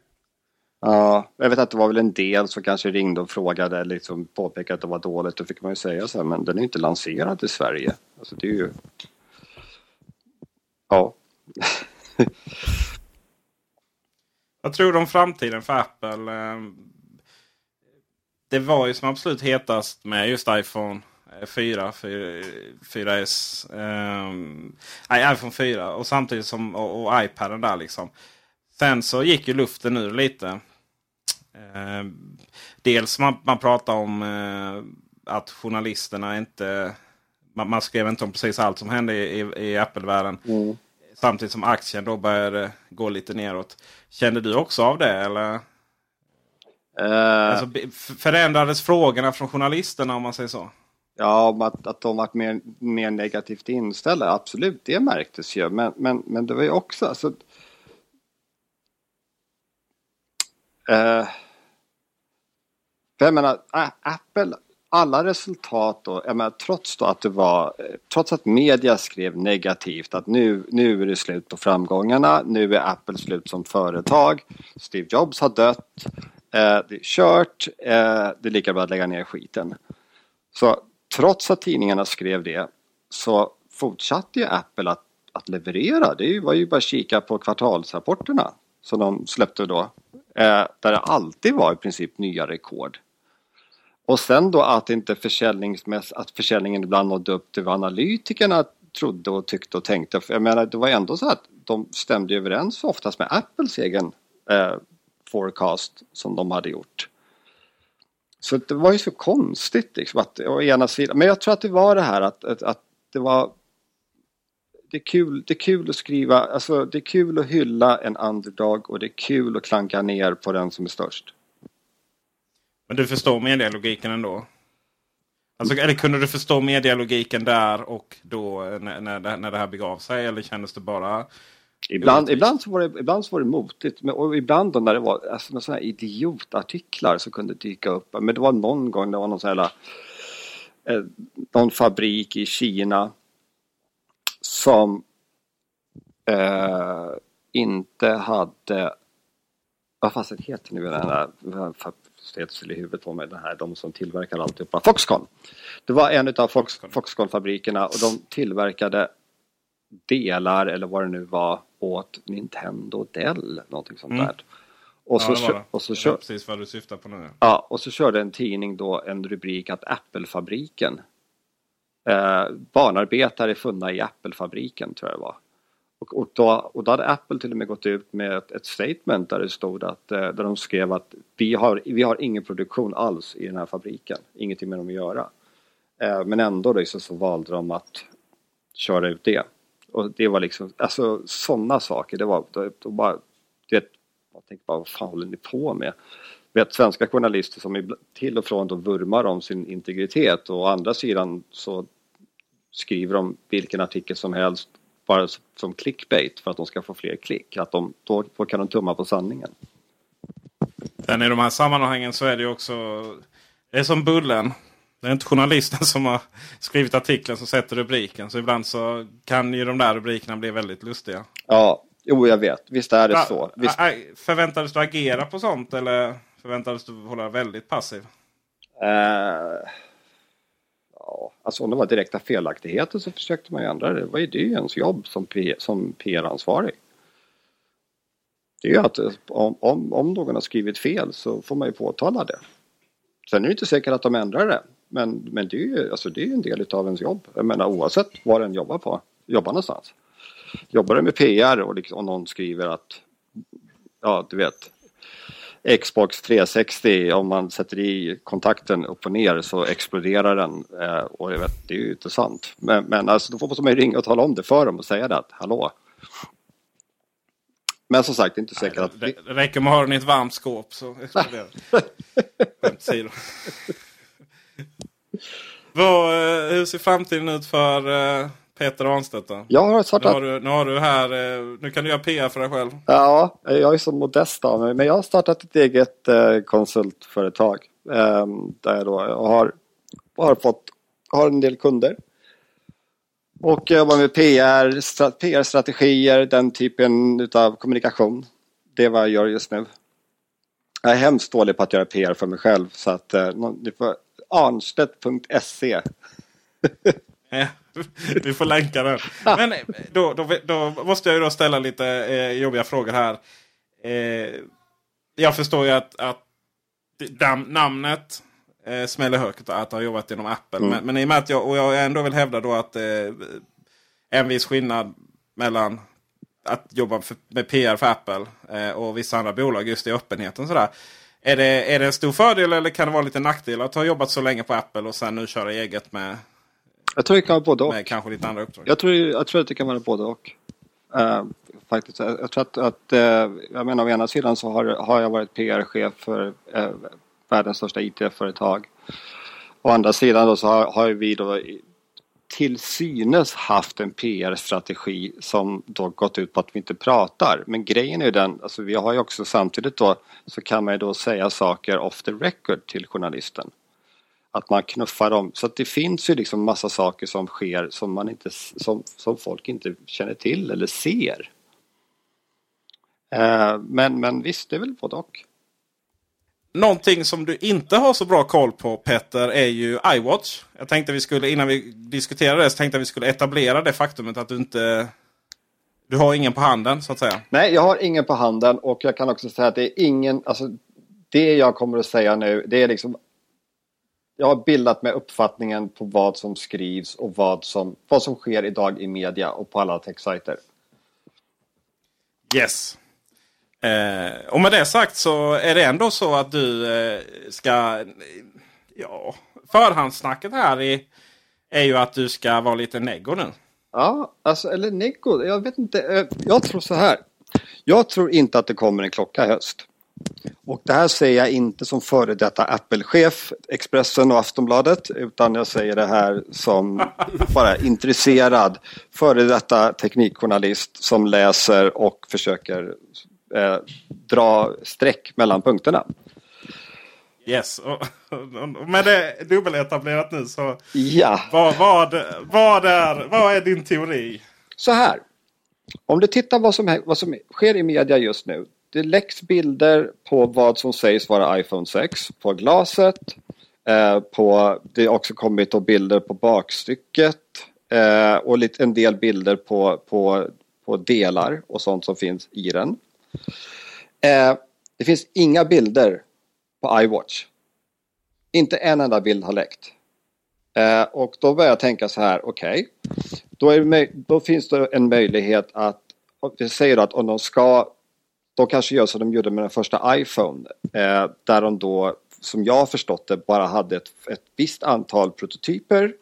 Ja, jag vet att det var väl en del som kanske ringde och frågade, liksom påpekade att det var dåligt. Då fick man ju säga så här, men den är inte lanserad i Sverige. Alltså det är ju... Ja. Vad tror du om framtiden för Apple? Eh, Det var ju som absolut hetast med just iPhone 4, 4 4S. Eh, nej, iPhone 4 och samtidigt som och, och iPaden där liksom. Sen så gick ju luften ur lite. Eh, dels man, man pratar om eh, att journalisterna inte... Man, man skrev inte om precis allt som hände i, i, i Apple-världen. Samtidigt som aktien då började gå lite neråt. Kände du också av det? Eller? Eh, Alltså, förändrades frågorna från journalisterna om man säger så? Ja, om att, att de varit mer, mer negativt inställda, absolut, det märktes ju. Men, men, men det var ju också... Alltså, eh, för jag menar, Apple, alla resultat då, jag menar, trots då att det var, eh, trots att media skrev negativt att nu, nu är det slut på framgångarna, nu är Apple slut som företag, Steve Jobs har dött, eh, det är kört, eh, det är lika bra att lägga ner skiten. Så trots att tidningarna skrev det så fortsatte ju Apple att, att leverera. Det var ju bara att kika på kvartalsrapporterna som de släppte då. Eh, där det alltid var i princip nya rekord. Och sen då att inte försäljningsmäss- att försäljningen ibland nådde upp till vad analytikerna trodde och tyckte och tänkte. För jag menar, det var ändå så att de stämde överens oftast med Apples egen eh, forecast som de hade gjort. Så det var ju så konstigt liksom att å ena sidan, men jag tror att det var det här att, att, att det var det, är kul, det är kul att skriva, alltså det är kul att hylla en underdog och det är kul att klanka ner på den som är störst. Men du förstår medialogiken ändå? Alltså, eller kunde du förstå medialogiken där och då eh, när, när, det- när det här begav sig? Eller kändes det bara... Ibland, ibland, så var det, ibland så var det motigt men, och ibland då när det var alltså, sådana här idiotartiklar som kunde dyka upp. Men det var någon gång det var någon sån här, eh, någon fabrik i Kina som eh, inte hade, vad fasen heter nu den här, heter i huvudet på mig, den här, de som tillverkar alltihopa, Foxconn. Det var en av Fox, Foxconn-fabrikerna och de tillverkade delar eller vad det nu var åt Nintendo Dell, någonting sånt Mm. där. Och så, ja, det var det. och så kör, precis vad du syftar på nu. Ja, och så körde en tidning då en rubrik att Apple-fabriken eh, barnarbetare funna i Apple-fabriken tror jag det var. Och, och, då, och då hade Apple till och med gått ut med ett, ett statement där det stod att eh, där de skrev att vi har, vi har ingen produktion alls i den här fabriken, ingenting med dem att göra. Eh, men ändå då, så, så valde de att köra ut det. Och det var liksom, alltså sådana saker, det var, då, då bara, det, jag tänkte bara, vad fan håller ni på med? vet svenska journalister som till och från då vurmar om sin integritet och å andra sidan så skriver de vilken artikel som helst bara som clickbait för att de ska få fler klick. Att de, då, då kan de tumma på sanningen. Sen i de här sammanhangen så är det ju också... Det är som Bullen. Det är inte journalisten som har skrivit artikeln som sätter rubriken. Så ibland så kan ju de där rubrikerna bli väldigt lustiga. Ja, jo jag vet. Visst är det Va- så. Visst, Förväntades du agera på sånt eller förväntades du hålla väldigt passiv? eh, ja, alltså om det var direkta felaktigheter så försökte man ju ändra det. Det det är ju ens jobb som, P, som PR-ansvarig. Det är ju att om, om, om någon har skrivit fel så får man ju påtala det. Sen är det inte säkert att de ändrar det. Men, men det är ju alltså det är en del av ens jobb. Jag menar oavsett var den jobbar på, jobbar någonstans. Jobbar du med PR och, liksom, och någon skriver att, ja du vet, Xbox 360, om man sätter i kontakten upp och ner så exploderar den. Eh, och jag vet, det är ju inte sant. Men, men alltså, då får man ju ringa och tala om det för dem och säga det att hallå. Men som sagt, det är inte säkert att... Det räcker med att ha den i ett varmt skåp så exploderar det. Vad, eh, Hur ser framtiden ut för eh, Peter Arnstedt då? Jag har Nu startat... har, du, nu har du här, eh, nu kan du göra PR för dig själv. Ja, jag är så modest av mig. Men jag har startat ett eget konsultföretag. Eh, där jag då har, har fått, har en del kunder. Och jobbar med PR, stra- PR-strategier, den typen av kommunikation. Det är vad jag gör just nu. Jag är hemskt dålig på att göra PR för mig själv. Så att eh, ni får arnstedt.se Vi får länka den. Men eh, då, då, då måste jag ju då ställa lite eh, jobbiga frågor här. Eh, jag förstår ju att, att dam, namnet eh, smäller högt att ha jobbat inom Apple. Mm. Men, men i och med att jag, och jag ändå vill hävda då att eh, en viss skillnad mellan att jobba för, med PR för Apple eh, och vissa andra bolag just i öppenheten. Sådär. Är, det, är det en stor fördel eller kan det vara lite nackdel att ha jobbat så länge på Apple och sen nu köra eget med, Jag tror det kan vara både och. med kanske lite andra uppdrag? Jag tror, jag tror att det kan vara både och. Eh, faktiskt. Jag jag tror att, att eh, jag menar å ena sidan så har, har jag varit PR-chef för eh, världens största IT-företag. Å andra sidan då så har, har vi då till synes haft en PR-strategi som då gått ut på att vi inte pratar. Men grejen är ju den, alltså vi har ju också samtidigt då så kan man ju då säga saker off the record till journalisten att man knuffar dem. Så att det finns ju liksom massa saker som sker som, man inte, som, som folk inte känner till eller ser. Eh, men, men visst, det är väl både och. Någonting som du inte har så bra koll på Petter är ju iWatch. Jag tänkte vi skulle innan vi diskuterade det så tänkte vi skulle etablera det faktumet att du inte... Du har ingen på handen så att säga. Nej, jag har ingen på handen och jag kan också säga att det är ingen, alltså det jag kommer att säga nu, det är liksom jag har bildat mig uppfattningen på vad som skrivs och vad som, vad som sker idag i media och på alla techsajter. Yes. Eh, och med det sagt så är det ändå så att du eh, ska... Ja, förhandssnacket här är, är ju att du ska vara lite neggo nu. Ja, alltså, eller Nico, jag vet inte. eh, Jag tror så här. Jag tror inte att det kommer en klocka i höst. Och det här säger jag inte som före detta Apple-chef, Expressen och Aftonbladet, utan jag säger det här som bara intresserad före detta teknikjournalist som läser och försöker eh, dra streck mellan punkterna. Yes, och, med det dubbeletablerat nu så Ja, vad, vad, vad, är, vad är din teori? så här. Om du tittar vad som, vad som sker i media just nu. Det läcks bilder på vad som sägs vara iPhone 6 på glaset. Eh, på, det har också kommit då bilder på bakstycket. Eh, och lite, en del bilder på, på, på delar och sånt som finns i den. Eh, det finns inga bilder på iWatch. Inte en enda bild har läckt. Eh, och då börjar jag tänka så här, okej. då, då finns det en möjlighet att, och vi säger att om de ska, de kanske gör som de gjorde med den första iPhone. Eh, där de då, som jag har förstått det, bara hade ett, ett visst antal prototyper.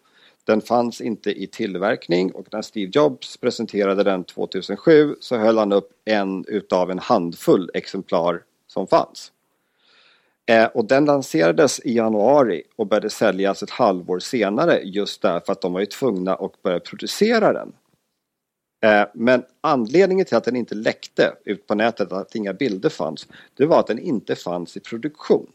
Den fanns inte i tillverkning och när Steve Jobs presenterade den 2007 så höll han upp en utav en handfull exemplar som fanns. Eh, och den lanserades i januari och började säljas ett halvår senare just därför att de var ju tvungna att börja producera den. Eh, men anledningen till att den inte läckte ut på nätet, att inga bilder fanns, det var att den inte fanns i produktion.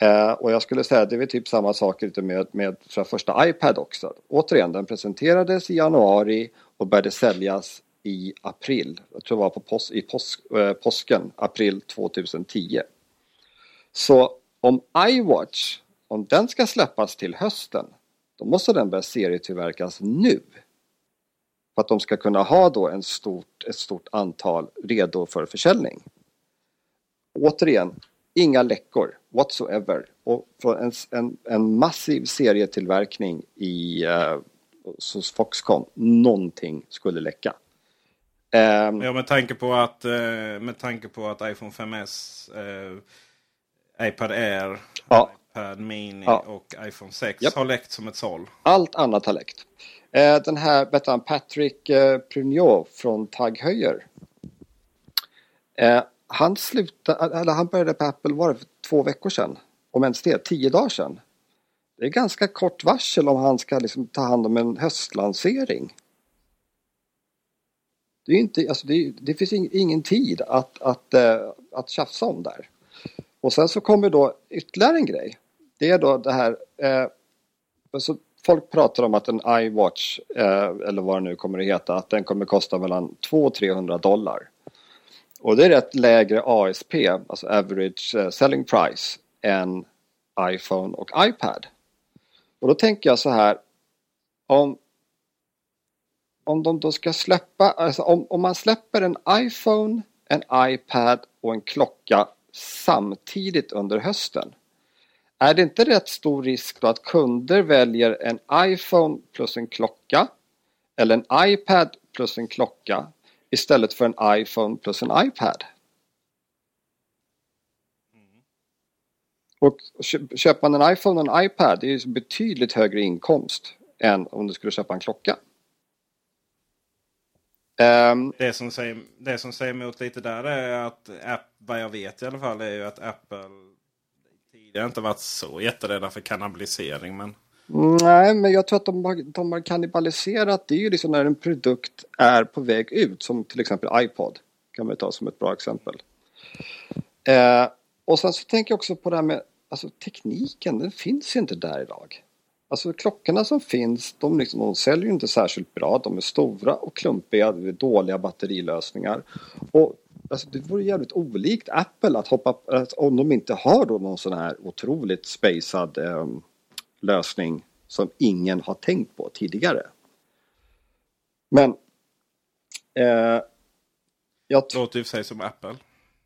Eh, och jag skulle säga att det är väl typ samma sak lite med, med för första iPad också. Återigen, den presenterades i januari och började säljas i april. Jag tror det var på pos, i pos, eh, påsken, april 2010. Så om iWatch, om den ska släppas till hösten, då måste den börja serietillverkas nu. För att de ska kunna ha då en stort, ett stort antal redo för försäljning. Återigen, inga läckor whatsoever. Och från en, en, en massiv serietillverkning i eh, hos Foxconn, någonting skulle läcka. Ehm, Ja, med tanke på att, eh, med tanke på att iPhone 5S, eh, iPad Air, Ja. iPad Mini Ja. och iPhone 6 Japp. har läckt som ett såll. Allt annat har läckt. Eh, den här Patrick eh, Prugnot från Tag Heuer. Eh, han slutade, eller han började på Apple var det för två veckor sedan. Om ens det, tio dagar sedan. Det är ganska kort varsel om han ska liksom ta hand om en höstlansering. Det, är inte, alltså det, det finns ingen tid att, att, eh, att tjafsa om där. Och sen så kommer då ytterligare en grej. Det är då det här eh, alltså, folk pratar om att en iWatch, eh, eller vad det nu kommer att heta, att den kommer kosta mellan 200 och 300 dollar. Och det är rätt lägre ASP, alltså average eh, selling price, än iPhone och iPad. Och då tänker jag så här, om, om de då ska släppa, alltså om, om man släpper en iPhone, en iPad och en klocka samtidigt under hösten. Är det inte rätt stor risk då att kunder väljer en iPhone plus en klocka eller en iPad plus en klocka istället för en iPhone plus en iPad? Och köper man en iPhone och en iPad det är ju betydligt högre inkomst än om du skulle köpa en klocka. Um, Det som, säger, det som säger emot lite där är att app, vad jag vet i alla fall är ju att Apple tidigare inte varit så jätterädda för kannibalisering. Men Nej, men jag tror att de har, de har kannibaliserat. Det är ju liksom när en produkt är på väg ut, som till exempel iPod. Kan man ta som ett bra exempel. Eh, och sen så tänker jag också på det här med alltså, tekniken, den finns inte där idag. Alltså klockorna som finns, de, liksom, de säljer ju inte särskilt bra. De är stora och klumpiga, det är dåliga batterilösningar. Och alltså, det vore jävligt olikt Apple att hoppa, att om de inte har då någon sån här otroligt spacad eh, lösning som ingen har tänkt på tidigare. Men eh, jag låter i och för sig som Apple.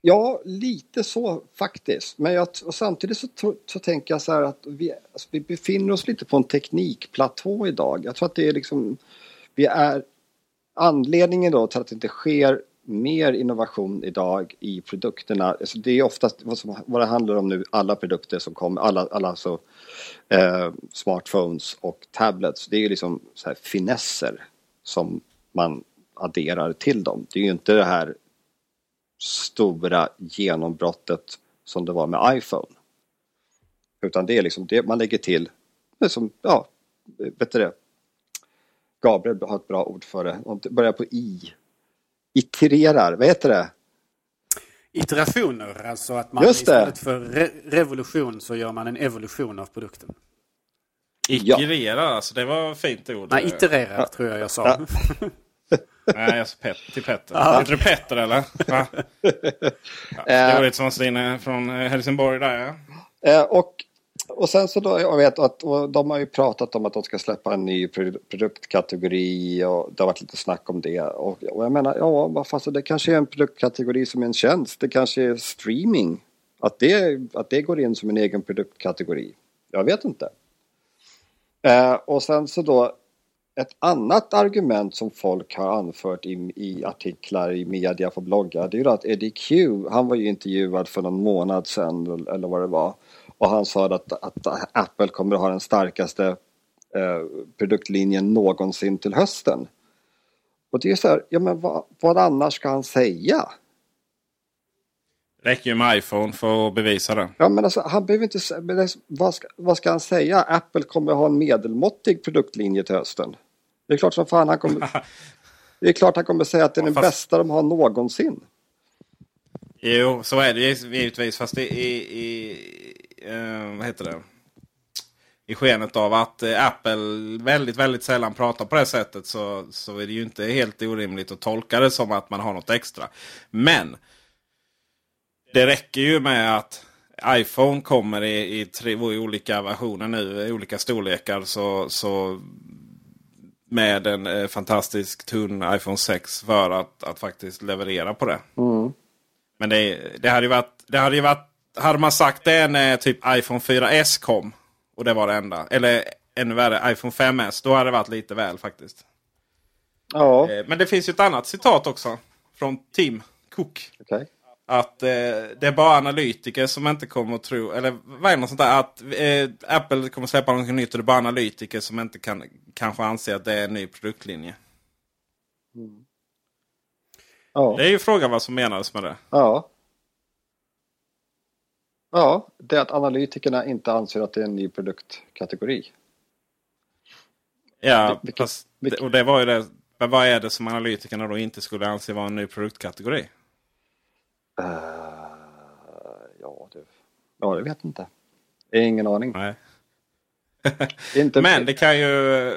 Ja, lite så faktiskt. Men jag, och samtidigt så, så tänker jag så här att vi, alltså, vi befinner oss lite på en teknikplatå idag. Jag tror att det är liksom, vi är anledningen då till att det inte sker mer innovation idag i produkterna. Alltså det är oftast vad, som, vad det handlar om nu, alla produkter som kommer, alla, alla så, eh, smartphones och tablets. Det är ju liksom så här finesser som man adderar till dem. Det är ju inte det här stora genombrottet som det var med iPhone. Utan det är liksom det man lägger till, liksom, ja, vet du det? Gabriel har ett bra ord för det, det börjar på i. Itererar, vad heter det? Iterationer, alltså att man Just det. istället för re revolution så gör man en evolution av produkten. Iterera, alltså det var fint ord. Nej, itererar tror jag jag sa. Nej, jag sa pet, till Petter. Ja. Heter du Petter eller? Ja, det var lite som från eh, Helsingborg där ja. Eh, och, och sen så då, jag vet att de har ju pratat om att de ska släppa en ny produktkategori och det har varit lite snack om det. Och, och jag menar, ja, vad fan, så det kanske är en produktkategori som är en tjänst. Det kanske är streaming. Att det, att det går in som en egen produktkategori. Jag vet inte. Eh, och sen så då ett annat argument som folk har anfört i, i artiklar i media på bloggar det är ju att Eddie Q, han var ju intervjuad för någon månad sedan eller vad det var och han sa att, att Apple kommer att ha den starkaste eh, produktlinjen någonsin till hösten. Och det är så här, ja men vad, vad annars ska han säga? Räcker ju med iPhone för att bevisa det. Ja men alltså han behöver inte men vad, ska, vad ska han säga? Apple kommer att ha en medelmåttig produktlinje till hösten. Det är klart som fan han kommer Det är klart han kommer säga att det är den fast- bästa de har någonsin. Jo, så är det givetvis. Fast i, i eh, vad heter det? I skenet av att eh, Apple väldigt, väldigt sällan pratar på det sättet så, så är det ju inte helt orimligt att tolka det som att man har något extra. Men det räcker ju med att iPhone kommer i, i tre i olika versioner nu, i olika storlekar. Så, så med en eh, fantastisk tunn iPhone 6 för att, att faktiskt leverera på det. Men det, det hade ju varit... Det hade ju varit hade man sagt det när typ iPhone 4S kom. Och det var det enda. Eller ännu värre iPhone 5S. Då hade det varit lite väl faktiskt. Ja, Eh, Men det finns ju ett annat citat också. Från Tim Cook. okej. Att eh, det är bara analytiker som inte kommer att tro... Eller vad är det något sånt där? Att eh, Apple kommer släppa något nytt och det är bara analytiker som inte kan kanske anser att det är en ny produktlinje. Ja, Det är ju frågan vad som menades med det. ja. Ja, det är att analytikerna inte anser att det är en ny produktkategori. Ja, Vilket- fast, vilket- och det var ju det. Men vad är det som analytikerna då inte skulle anse vara en ny produktkategori? Eh, ja, det, ja, det vet inte. Ingen aning. Nej. Inte, Men det kan ju...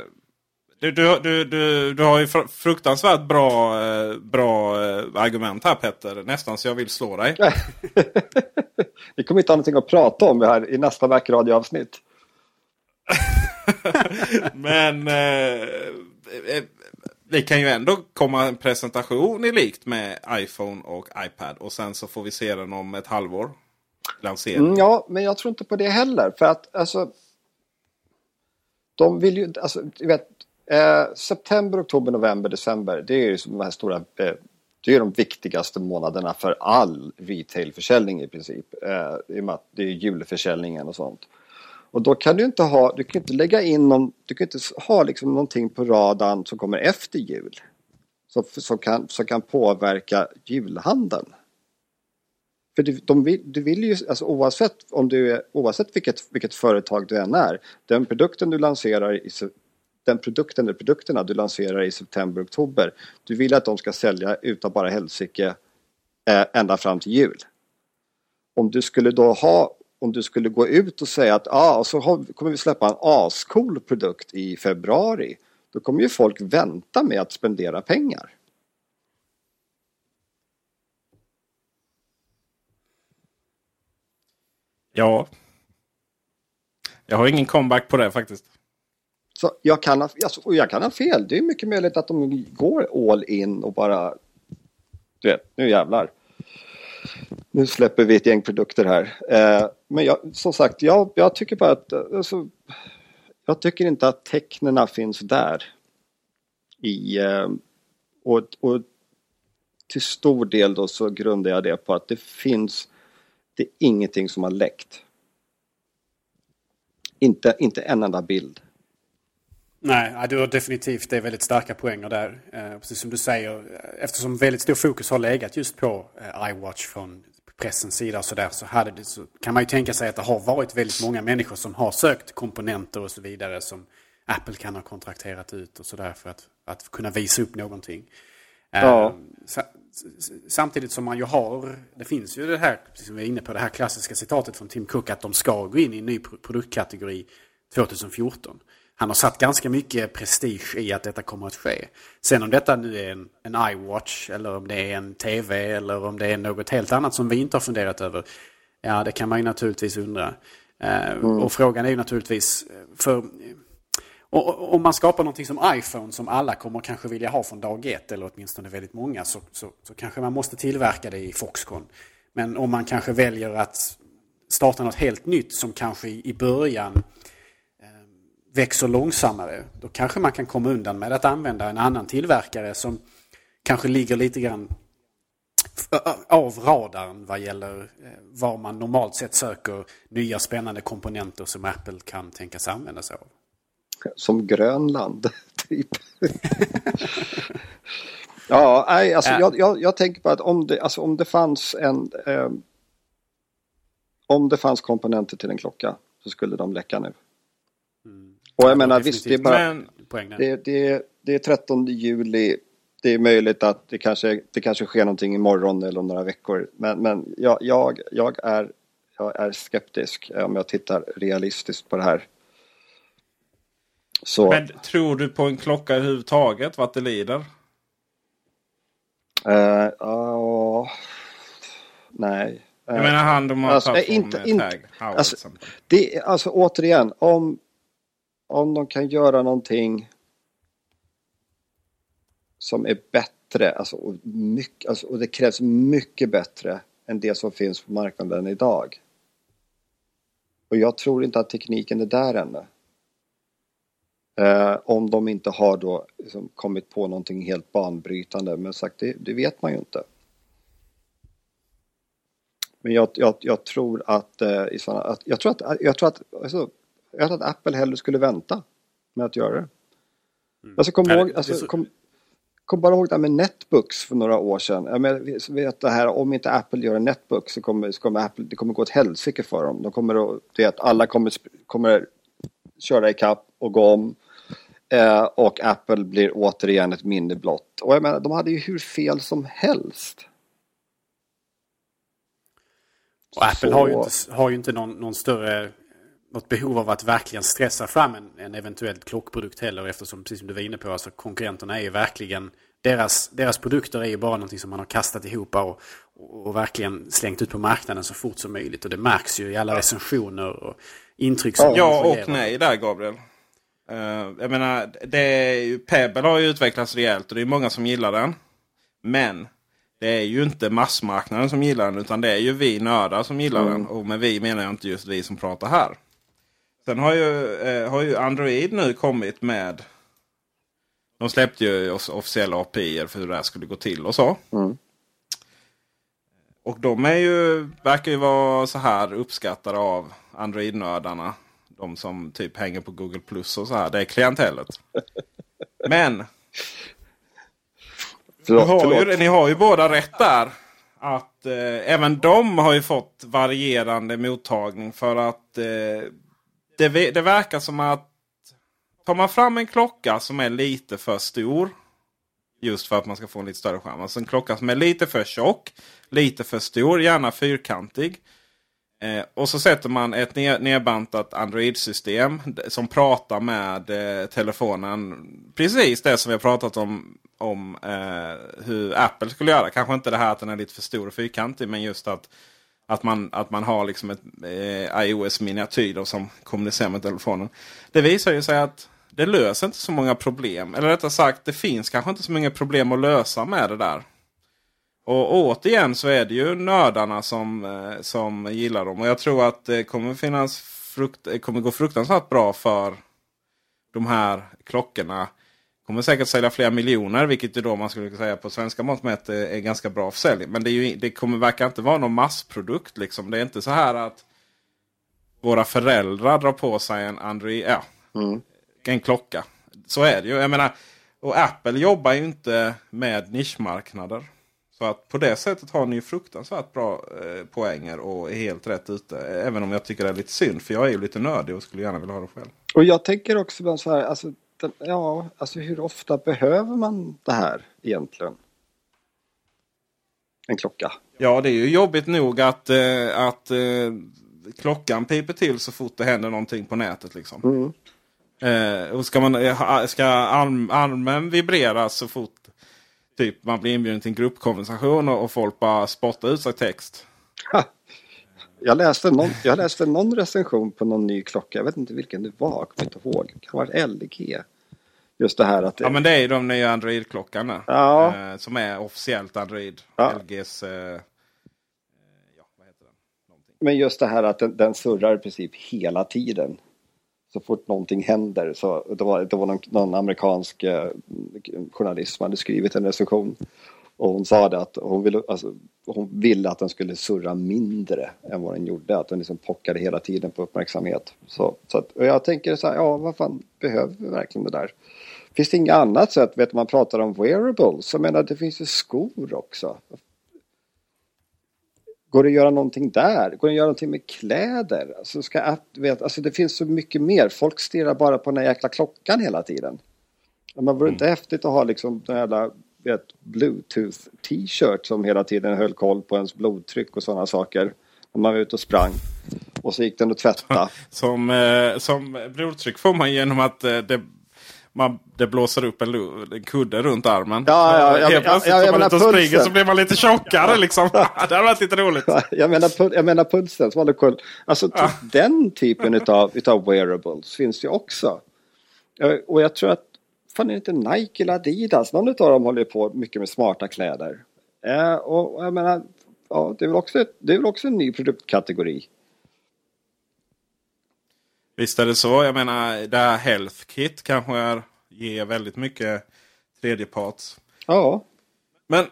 Du, du, du, du, du har ju fr- fruktansvärt bra, eh, bra eh, argument här Petter. Nästan så jag vill slå dig. Vi kommer inte ha någonting att prata om här i nästa Mac-radioavsnitt. Men eh, eh, det kan ju ändå komma en presentation i likt med iPhone och iPad. Och sen så får vi se den om ett halvår. Lansering. Mm, ja, men jag tror inte på det heller. För att alltså... De vill ju... Alltså, vet, eh, september, oktober, november, december. Det är ju de här stora... Eh, det är de viktigaste månaderna för all retailförsäljning i princip. Eh, I och med att det är julförsäljningen och sånt. Och då kan du inte ha... Du kan inte lägga in någon... Du kan inte ha liksom någonting på radarn som kommer efter jul. Som, som, kan, som kan påverka julhandeln. För du, de vill, du vill ju, alltså oavsett, om du är, oavsett vilket, vilket företag du än är, den produkten du lanserar i, den produkten eller produkterna du lanserar i september, oktober, du vill att de ska sälja utav bara helsike eh, ända fram till jul. Om du skulle då ha, om du skulle gå ut och säga att ah, så har, kommer vi släppa en ascool produkt i februari, då kommer ju folk vänta med att spendera pengar. Ja. Jag har ingen comeback på det faktiskt. Så jag kan, ha, alltså, jag kan ha fel. Det är mycket möjligt att de går all in och bara... Du vet, nu jävlar. Nu släpper vi ett gäng produkter här. Eh, men jag, som sagt, jag, jag tycker bara att... Eh, alltså, jag tycker inte att tecknena finns där. I, eh, och, och till stor del då så grundar jag det på att det finns, det är ingenting som har läckt. Inte, inte en enda bild. Nej, du har definitivt det är väldigt starka poänger där. Eh, precis som du säger, eftersom väldigt stor fokus har legat just på eh, iWatch från pressens sida och sådär så, hade det, så kan man ju tänka sig att det har varit väldigt många människor som har sökt komponenter och så vidare som Apple kan ha kontrakterat ut och sådär för att, att kunna visa upp någonting. Ja. Eh, sa, samtidigt som man ju har, det finns ju det här, precis som vi är inne på, det här klassiska citatet från Tim Cook att de ska gå in i en ny pro- produktkategori 2014. Han har satt ganska mycket prestige i att detta kommer att ske. Sen om detta nu är en, en iWatch eller om det är en TV eller om det är något helt annat som vi inte har funderat över. Ja, det kan man ju naturligtvis undra. Eh, Och frågan är ju naturligtvis, eh, för och- om man skapar någonting som iPhone som alla kommer kanske vilja ha från dag ett eller åtminstone väldigt många så, så, så kanske man måste tillverka det i Foxconn. Men om man kanske väljer att starta något helt nytt som kanske i början eh, växer långsammare. Då kanske man kan komma undan med att använda en annan tillverkare som kanske ligger lite grann av radarn vad gäller eh, var man normalt sett söker nya spännande komponenter som Apple kan tänkas använda sig av. Som Grönland, typ. ja, nej, alltså jag, jag, jag tänker på att om det, alltså, om det fanns en... Eh, om det fanns komponenter till en klocka så skulle de läcka nu. Och jag menar visst, det är bara... Men. Det, det, det är 13 juli. Det är möjligt att det kanske, det kanske sker någonting imorgon eller om några veckor. Men, men jag, jag, jag, är, jag är skeptisk eh, om jag tittar realistiskt på det här. Så, Men tror du på en klocka överhuvudtaget vart det lider? eh, ja, nej. Jag menar han de har Alltså, tagit eh, inte- inte- alltså, exempel. Det, alltså återigen, om, om de kan göra någonting som är bättre, alltså, och, mycket, alltså, och det krävs mycket bättre än det som finns på marknaden idag. Och jag tror inte att tekniken är där ännu. Eh, om de inte har då liksom, kommit på någonting helt banbrytande, men sagt det, det vet man ju inte. Men jag, jag, jag tror att, eh, i såna, att jag tror att, jag tror att, alltså, jag tror att Apple hellre skulle vänta med att göra det. Alltså kom, Ja, ihåg, alltså, så- kom, kom bara ihåg det här med Netbooks för några år sedan. Jag menar, vi vet det här, om inte Apple gör en Netbook så kommer, så kommer Apple, det kommer gå åt helsike för dem. De kommer att, att alla kommer, kommer köra ikapp och gå om. Eh, och Apple blir återigen ett minne blott. Och jag menar, de hade ju hur fel som helst. Och Apple Så- har ju inte, har ju inte någon, någon större något behov av att verkligen stressa fram en, en eventuell klockprodukt heller eftersom, precis som du var inne på, alltså konkurrenterna är ju verkligen deras, deras produkter är ju bara någonting som man har kastat ihop och, och, och verkligen slängt ut på marknaden så fort som möjligt. Och det märks ju i alla recensioner och intryck som Ja och nej där Gabriel. Eh, jag menar, det är ju, Pebble har ju utvecklats rejält och det är många som gillar den. Men det är ju inte massmarknaden som gillar den utan det är ju vi nördar som gillar den. Och med vi menar jag inte just vi som pratar här. Sen har ju, eh, har ju Android nu kommit med... De släppte ju officiella API för hur det här skulle gå till och så. Mm. Och de är ju, verkar ju vara så här uppskattade av Android-nördarna. De som typ hänger på Google Plus och så här. Det är klientellet. Men Förlåt, ni, har förlåt. ju, ni har ju båda rätt där. Att eh, även de har ju fått varierande mottagning. För att eh, det, det verkar som att tar man fram en klocka som är lite för stor. Just för att man ska få en lite större skärm. Alltså en klocka som är lite för tjock. Lite för stor, gärna fyrkantig. Eh, och så sätter man ett ner, nedbantat Android-system som pratar med eh, telefonen. Precis det som vi har pratat om, om eh, hur Apple skulle göra. Kanske inte det här att den är lite för stor och fyrkantig. Men just att, att, man, att man har liksom ett eh, iOS-miniatyr som kommunicerar med telefonen. Det visar ju sig att det löser inte så många problem. Eller rättare sagt, det finns kanske inte så många problem att lösa med det där. Och återigen så är det ju nördarna som, eh, som gillar dem. Och jag tror att det kommer, finnas frukt, det kommer gå fruktansvärt bra för de här klockorna. Kommer säkert sälja flera miljoner, vilket ju då man skulle säga på svenska mått mätt är, är ganska bra försäljning. Men det, ju, det kommer verkar inte vara någon massprodukt. Liksom. Det är inte så här att våra föräldrar drar på sig en Android, ja, en klocka. Så är det ju. Jag menar, och Apple jobbar ju inte med nischmarknader. Så att på det sättet har ni ju fruktansvärt bra eh, poänger och är helt rätt ute. Även om jag tycker det är lite synd för jag är ju lite nördig och skulle gärna vilja ha det själv. Och jag tänker också så här, alltså, ja, alltså hur ofta behöver man det här egentligen? En klocka. Ja, det är ju jobbigt nog att, eh, att eh, klockan piper till så fort det händer någonting på nätet. Liksom. Mm. Eh, och ska, man, eh, ska arm, armen vibrera så fort typ, man blir inbjuden till en gruppkonversation och, och folk bara spottar ut sig text. Ha. Jag läste, någon, jag läste någon recension på någon ny klocka. Jag vet inte vilken det var. Jag kommer inte ihåg. Det kan ha varit LG. Just det här att det, Ja men det är ju de nya Android-klockan. Ja. Eh, som är officiellt Android. Ja. LGs... Eh, Men just det här att den, den surrar i princip hela tiden. Så fort någonting händer så det var, det var någon, någon amerikansk eh, journalist som hade skrivit en recension. Och hon sa det att hon ville, alltså, hon ville att den skulle surra mindre än vad den gjorde. Att den liksom pockade hela tiden på uppmärksamhet. Så, så att, och jag tänker så här, ja vad fan behöver vi verkligen det där? Finns det inget annat sätt? Vet du, man pratar om wearables. Jag menar det finns ju skor också. Går det att göra någonting där? Går det att göra någonting med kläder? Alltså, ska, vet, alltså det finns så mycket mer. Folk stirrar bara på den här jäkla klockan hela tiden. Men vore det inte häftigt att ha liksom den jävla vet, bluetooth t-shirt som hela tiden höll koll på ens blodtryck och sådana saker. När man var ute och sprang. Och så gick den att tvätta. som, eh, som blodtryck får man genom att eh, det, man, det blåser upp en, en kudde runt armen. Ja, ja, Så ja, Helt ja, plötsligt ja, så jag man menar ute och springer så blir man lite tjockare liksom. det hade varit lite roligt. Jag menar, jag menar pulsen som koll. Alltså typ den typen utav, utav wearables finns ju också. Eh, Och jag tror att, fan är det inte Nike eller Adidas? Någon utav dem håller ju på mycket med smarta kläder. Eh, och, och jag menar, ja, det är väl också, ett- det är väl också en ny produktkategori. Visst är det så. Jag menar det här Health Kit kanske är, ger väldigt mycket tredjeparts. Ja. Men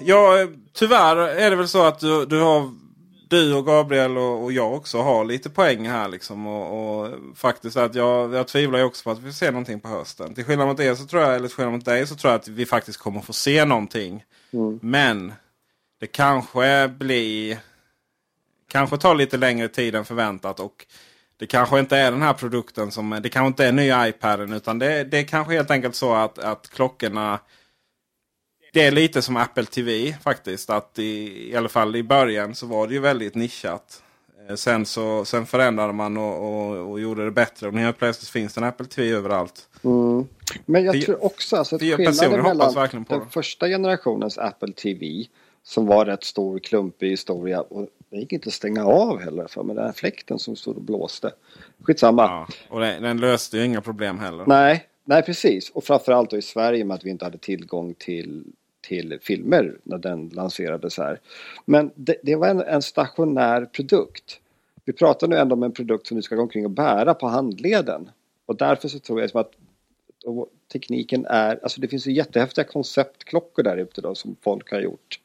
ja, tyvärr är det väl så att du, du, har, du och Gabriel och, och jag också har lite poäng här. Liksom, och, och faktiskt att jag, jag tvivlar ju också på att vi får se någonting på hösten. Till skillnad mot er så tror jag, eller till skillnad mot dig så tror jag att vi faktiskt kommer få se någonting. Men det kanske blir kanske tar lite längre tid än förväntat. Och det kanske inte är den här produkten som det kanske inte är nya iPaden. Utan det, det är kanske helt enkelt så att, att klockorna det är lite som Apple TV faktiskt. Att i, i alla fall i början så var det ju väldigt nischat. Eh, Sen, så, sen förändrade man och, och, och gjorde det bättre. Och nu helt plötsligt finns det en Apple TV överallt. Mm. Men jag Det- tror också alltså, att skillnaden mellan den första generationens Apple TV som var rätt stor, klumpig historia och det gick inte att stänga av heller för med den här fläkten som stod och blåste. Skitsamma. Ja, och det, den löste ju inga problem heller. Nej, nej precis. Och framförallt då i Sverige med att vi inte hade tillgång till, till filmer när den lanserades här. Men det, det var en, en stationär produkt. Vi pratar nu ändå om en produkt som du ska gå omkring och bära på handleden. Och därför så tror jag som att tekniken är, alltså det finns ju jättehäftiga konceptklockor där ute då som folk har gjort.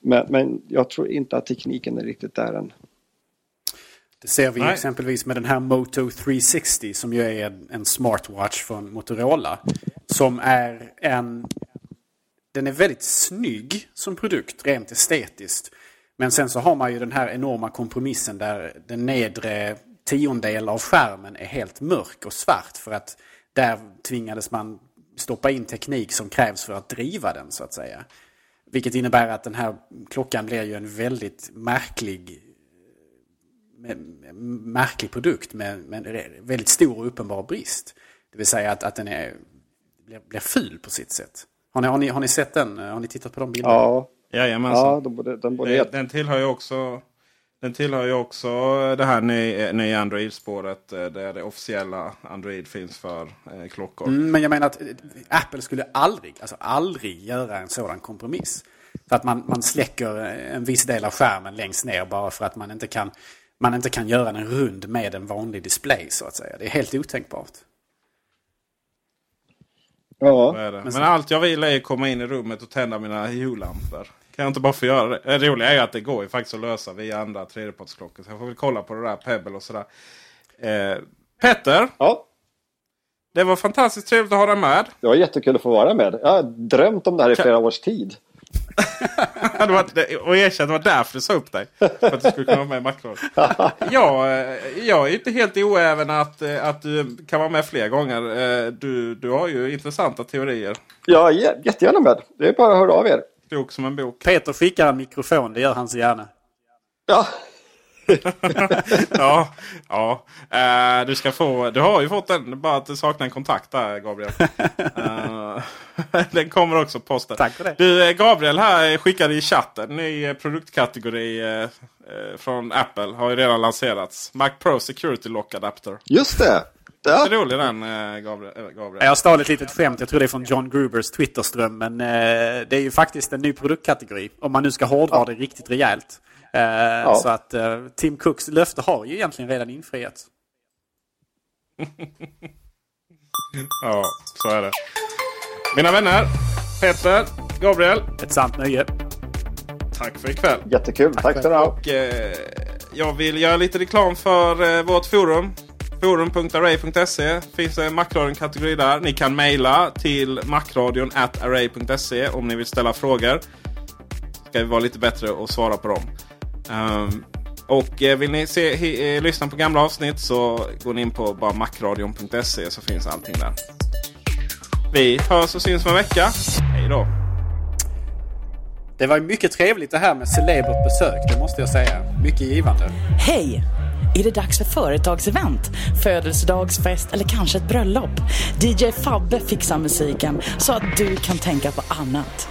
Men, men jag tror inte att tekniken är riktigt där än. Det ser vi Nej. exempelvis med den här Moto 360 som ju är en, en smartwatch från Motorola. Som är en... Den är väldigt snygg som produkt, rent estetiskt. Men sen så har man ju den här enorma kompromissen där den nedre tiondel av skärmen är helt mörk och svart. För att där tvingades man stoppa in teknik som krävs för att driva den så att säga. Vilket innebär att den här klockan blir ju en väldigt märklig märklig produkt med, med väldigt stor och uppenbar brist. Det vill säga att, att den är, blir, blir ful på sitt sätt. Har ni, har, ni, har ni sett den? Har ni tittat på de bilderna? Ja, Jajamensan. ja de borde, de borde den tillhör ju också den tillhör ju också det här nya, nya Android-spåret eh, där det officiella Android finns för eh, klockor. Mm, men jag menar att eh, Apple skulle aldrig, alltså aldrig göra en sådan kompromiss. För att man, man släcker en viss del av skärmen längst ner bara för att man inte kan, man inte kan göra den rund med en vanlig display så att säga. Det är helt otänkbart. Ja. Så är det. Men allt jag vill är att komma in i rummet och tända mina Hue-lampor. Kan jag inte bara få göra det? Det roliga är ju att det går ju faktiskt att lösa via andra tredjepartsklockor. Så jag får väl kolla på det där Pebble och sådär. Eh, Petter! Ja. Det var fantastiskt trevligt att ha dig med. Det var jättekul att få vara med. Jag har drömt om det här i flera års tid. det var, och erkänn, det var därför du sa upp dig. För att du skulle kunna vara med i Macron. jag, eh, jag är inte helt oäven att, eh, att du kan vara med fler gånger. Eh, du, du har ju intressanta teorier. Ja, jä- jättegärna med. Det är bara att höra av er. Klok som en bok. Peter skickar en mikrofon, det gör han så gärna. Ja, ja, ja. Eh, du ska få. Du har ju fått den. Bara att du saknar en kontakt där Gabriel. Eh, den kommer också på posten. Tack för det. Du eh, Gabriel här skickade i chatten. Ny eh, produktkategori eh, från Apple. Har ju redan lanserats. Mac Pro Security Lock Adapter. just det. Det Ja. är rolig den Gabriel. Gabriel. Jag stal ett litet skämt, jag tror det är från John Grubers Twitterström. Men det är ju faktiskt en ny produktkategori. Om man nu ska hårdra det riktigt rejält. Eh, Så att eh, Tim Cooks löfte har ju egentligen redan infriats. Ja, så är det. Mina vänner. Peter, Gabriel. Ett sant nöje. Tack för ikväll. Jättekul. Tack ha. Och, eh, jag vill göra lite reklam för eh, vårt forum. Forum.array.se finns en Macradion-kategori där. Ni kan mejla till macradion array.se om ni vill ställa frågor. Ska vi vara lite bättre och svara på dem. Ehm, och eh, vill ni se, he, eh, lyssna på gamla avsnitt så går ni in på bara macradion.se så finns allting där. Vi hörs och syns om en vecka. Hej då! Det var mycket trevligt det här med celebert besök, det måste jag säga. Mycket givande. Hej! Är det dags för företagsevent, födelsedagsfest eller kanske ett bröllop? DJ Fabbe fixar musiken så att du kan tänka på annat.